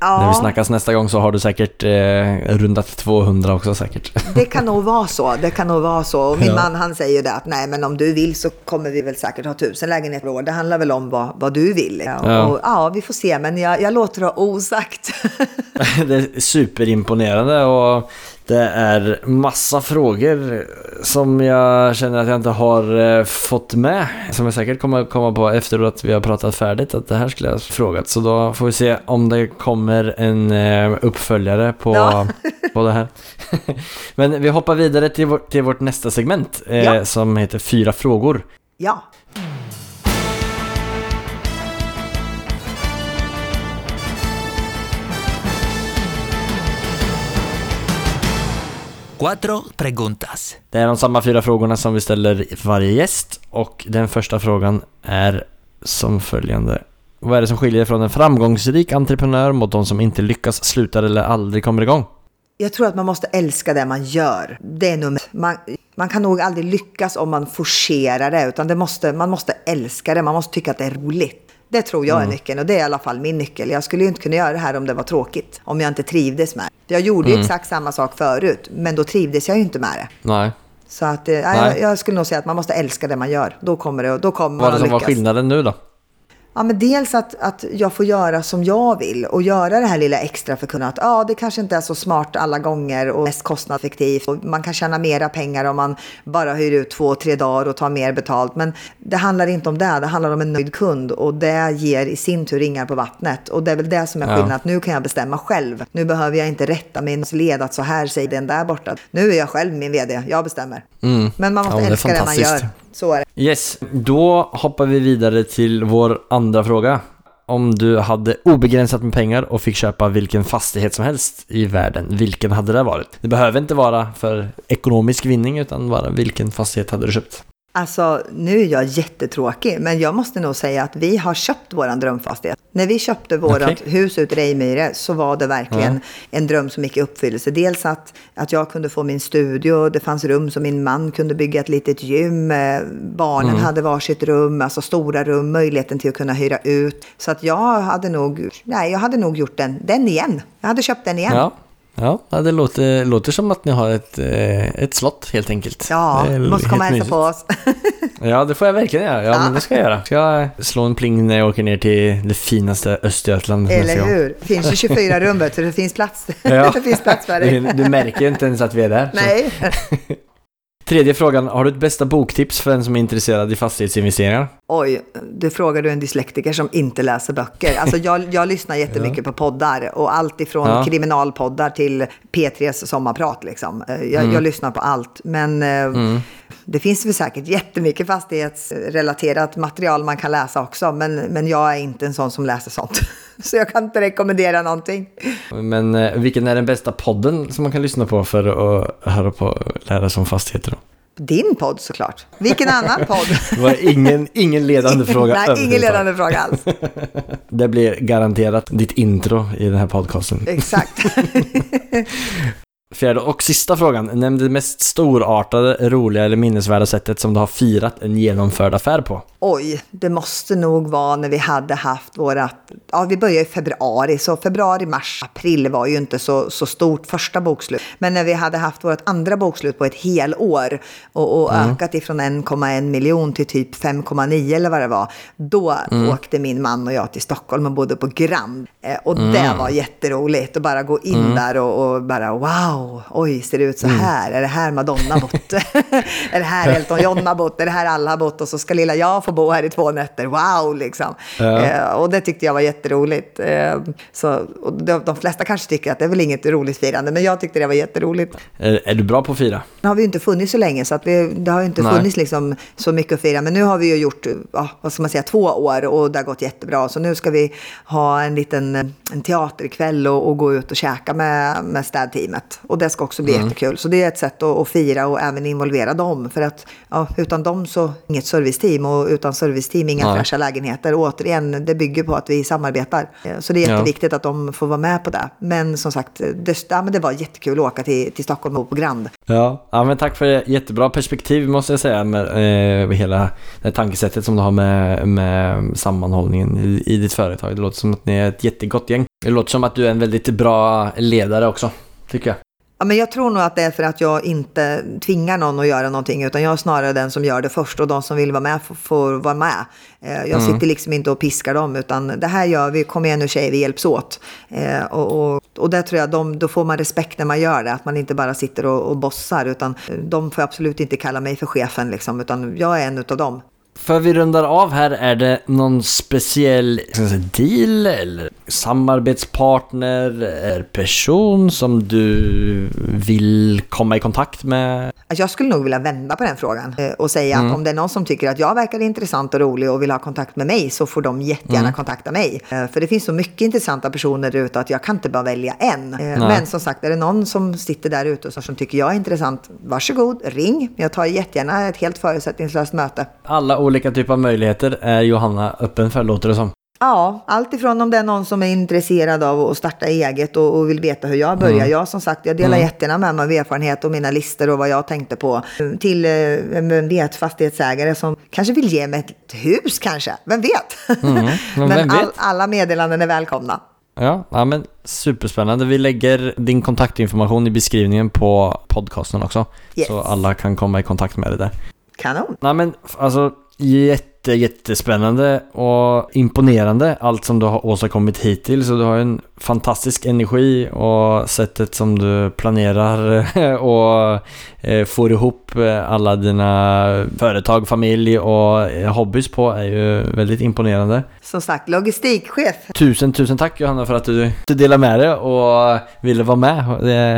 Ja. när vi snackas nästa gång så har du säkert eh, rundat 200 också säkert. Det kan nog vara så. Det kan nog vara så. Och min Ja. man han säger ju det att nej men om du vill så kommer vi väl säkert ha tusen lägenheter per år. Det handlar väl om vad, vad du vill. Ja. Ja. Och, ja, vi får se. Men jag, jag låter det ha osagt. Det är superimponerande och det är massa frågor som jag känner att jag inte har eh, fått med. Som jag säkert kommer komma på efter att vi har pratat färdigt att det här skulle jag ha frågat. Så då får vi se om det kommer en eh, uppföljare på, Ja. på det här. Men vi hoppar vidare till, vår, till vårt nästa segment eh, Ja. som heter Fyra frågor. ja. Cuatro preguntas. Det är de samma fyra frågorna som vi ställer varje gäst och den första frågan är som följande. Vad är det som skiljer från en framgångsrik entreprenör mot de som inte lyckas, slutar eller aldrig kommer igång? Jag tror att man måste älska det man gör. Det är nummer man, man kan nog aldrig lyckas om man forcerar det, utan det måste, man måste älska det. Man måste tycka att det är roligt. Det tror jag är nyckeln och det är i alla fall min nyckel. Jag skulle ju inte kunna göra det här om det var tråkigt, om jag inte trivdes med det. Jag gjorde ju exakt samma sak förut, men då trivdes jag ju inte med det. Nej. Så att, Nej. jag, jag skulle nog säga att man måste älska det man gör. Då kommer det, då kommer Vad man att som var lyckas. skillnaden nu då? Ja, men dels att, att jag får göra som jag vill och göra det här lilla extra för kunden. Att ja, det kanske inte är så smart alla gånger och mest kostnadseffektivt. Och man kan tjäna mera pengar om man bara hyr ut två, tre dagar och tar mer betalt. Men det handlar inte om det. Det handlar om en nöjd kund och det ger i sin tur ringar på vattnet. Och det är väl det som är Ja. skillnaden. Att nu kan jag bestämma själv. Nu behöver jag inte rätta min led att så här säger den där borta. Nu är jag själv min vd. Jag bestämmer. Men man måste Mm. Ja, men det älska det man gör. Så är det. Yes, då hoppar vi vidare till vår andra fråga. Om du hade obegränsat med pengar och fick köpa vilken fastighet som helst i världen, vilken hade det varit? Det behöver inte vara för ekonomisk vinning, utan bara vilken fastighet hade du köpt? Alltså, nu är jag jättetråkig, men jag måste nog säga att vi har köpt våran drömfastighet. När vi köpte vårt Okej. hus ute i Rejmyre så var det verkligen en dröm som gick i uppfyllelse. Dels att, att jag kunde få min studio, det fanns rum som min man kunde bygga ett litet gym, eh, barnen Mm. hade varsitt rum, alltså stora rum, möjligheten till att kunna hyra ut. Så att jag hade nog, nej, jag hade nog gjort den, den igen. Jag hade köpt den igen. Ja, ja ja, det låter, låter som att ni har ett, eh, ett slott helt enkelt. Ja, är måste komma och hälsa på oss. Ja, det får jag verkligen göra. Ja, men det ska jag göra. Ska jag slå en pling när jag åker ner till det finaste Östergötland Eller hur? Det finns ju 24 rum, du, det finns plats. Ja. det finns plats för dig. Du, du märker ju inte ens att vi är där. så. Nej. Tredje frågan, har du ett bästa boktips för en som är intresserad i fastighetsinvesteringar? Oj, det frågar du en dyslektiker som inte läser böcker. Alltså jag, jag lyssnar jättemycket på poddar och allt ifrån Ja. kriminalpoddar till P3s sommarprat. Liksom. Eh, Jag, Mm. jag lyssnar på allt. Men eh, det finns väl säkert jättemycket fastighetsrelaterat material man kan läsa också. Men, men jag är inte en sån som läser sånt. Så jag kan inte rekommendera någonting. Men eh, vilken är den bästa podden som man kan lyssna på för att höra på lära sig om fastigheter då? Din podd såklart. Vilken annan podd? Det var ingen, ingen ledande fråga Nej, ingen ledande fråga alls. Det blir garanterat ditt intro i den här podcasten. Exakt. Fjärde och sista frågan. Nämn det mest storartade, roliga eller minnesvärda sättet som du har firat en genomförd affär på. Oj, det måste nog vara när vi hade haft vårat... Ja, vi började i februari, så februari, mars, april var ju inte så, så stort första bokslut. Men när vi hade haft vårt andra bokslut på ett helår och, och ökat ifrån 1,1 miljon till typ 5,9 eller vad det var. Då åkte min man och jag till Stockholm och bodde på Grand. Eh, och det var jätteroligt att bara gå in där och, och bara wow, oj, ser det ut så här? Är det här Madonna bott? är det här Elton John har bott? Är det här alla har bott? Och så ska lilla jag få bo här i två nätter. Wow, liksom. Ja. Eh, och det tyckte jag var jätteroligt. Eh, så, och de, de flesta kanske tycker att det är väl inget roligt firande, men jag tyckte det var jätteroligt. Är, är du bra på att fira? Nu har vi ju inte funnits så länge så att vi, det har ju inte Nej. funnits liksom så mycket att fira. Men nu har vi ju gjort, ja, vad ska man säga, två år och det har gått jättebra. Så nu ska vi ha en liten en teaterkväll och, och gå ut och käka med, med städteamet. Och det ska också bli jättekul. Så det är ett sätt att, att fira och även involvera dem. För att ja, utan dem så inget serviceteam och utan serviceteam inga Nej. fräscha lägenheter. Och återigen, det bygger på att vi samarbetar. Eh, Så det är Ja. jätteviktigt att de får vara med på det. Men som sagt, det, ja, men det var jättekul att åka till, till Stockholm och på Grand. Ja, ja men tack för det. jättebra perspektiv måste jag säga med, eh, hela det tankesättet som du har med, med sammanhållningen i, i ditt företag. Det låter som att ni är ett jättegott gäng. Det låter som att du är en väldigt bra ledare också, tycker jag. Ja, men jag tror nog att det är för att jag inte tvingar någon att göra någonting, utan jag är snarare den som gör det först och de som vill vara med får, får vara med. Eh, Jag sitter liksom inte och piskar dem, utan det här gör vi, kom igen nu tjejer, vi hjälps åt. Eh, Och, och, och där tror jag, de, då får man respekt när man gör det, att man inte bara sitter och, och bossar, utan de får absolut inte kalla mig för chefen, liksom, utan jag är en utav dem. För vi rundar av här, är det någon speciell säga, deal eller samarbetspartner eller person som du vill komma i kontakt med? Alltså, Jag skulle nog vilja vända på den frågan eh, och säga att om det är någon som tycker att jag verkar intressant och rolig och vill ha kontakt med mig så får de jättegärna kontakta mig. Eh, För det finns så mycket intressanta personer där ute att jag kan inte bara välja en. Eh, Men som sagt, är det någon som sitter där ute och som tycker jag är intressant, varsågod, ring. Jag tar jättegärna ett helt förutsättningslöst möte. Alla olika typer av möjligheter är Johanna öppen för, låter det som. Ja, allt ifrån om det är någon som är intresserad av att starta eget och, och vill veta hur jag börjar. Jag som sagt, jag delar jättegärna med mig av erfarenhet och mina listor och vad jag tänkte på. Till, eh, vem vet, fastighetsägare som kanske vill ge mig ett hus kanske. Vem vet? men Men vem all, vet? alla meddelanden är välkomna. Ja, ja men superspännande. Vi lägger din kontaktinformation i beskrivningen på podcasten också. Yes. Så alla kan komma i kontakt med dig där. Kanon. Nej men alltså jätte, jättespännande och imponerande allt som du har åstadkommit hittills. Och du har en fantastisk energi och sättet som du planerar och eh, får ihop eh, alla dina företag, familj och eh, hobbys på är ju väldigt imponerande. Som sagt, logistikchef. Tusen, tusen tack Johanna för att du delade med dig och ville vara med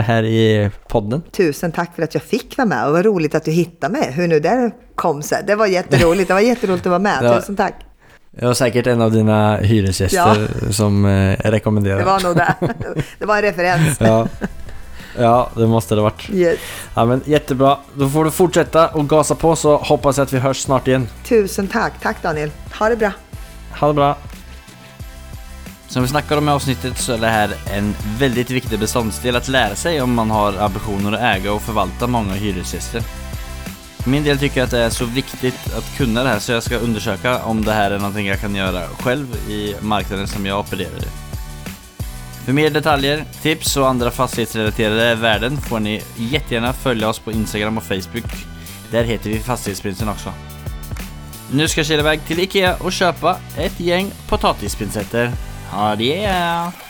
här i podden. Tusen tack för att jag fick vara med och vad roligt att du hittade mig. Hur nu det kom sig. Det var jätteroligt. Det var jätteroligt att vara med. Tusen tack. Jag var säkert en av dina hyresgäster som eh, rekommenderade. Det var nog det. Det var en referens. Ja. ja, det måste det ha varit. Yes. Ja, men jättebra. Då får du fortsätta och gasa på så hoppas jag att vi hörs snart igen. Tusen tack. Tack Daniel. Ha det bra. Ha det bra. Som vi snackade om i avsnittet så är det här en väldigt viktig beståndsdel att lära sig om man har ambitioner att äga och förvalta många hyresgäster. För min del tycker jag att det är så viktigt att kunna det här så jag ska undersöka om det här är någonting jag kan göra själv i marknaden som jag opererar i. För mer detaljer, tips och andra fastighetsrelaterade värden får ni jättegärna följa oss på Instagram och Facebook. Där heter vi Fastighetsprinsen också. Nu ska jag kila iväg till Ikea och köpa ett gäng potatispincetter. Ha det!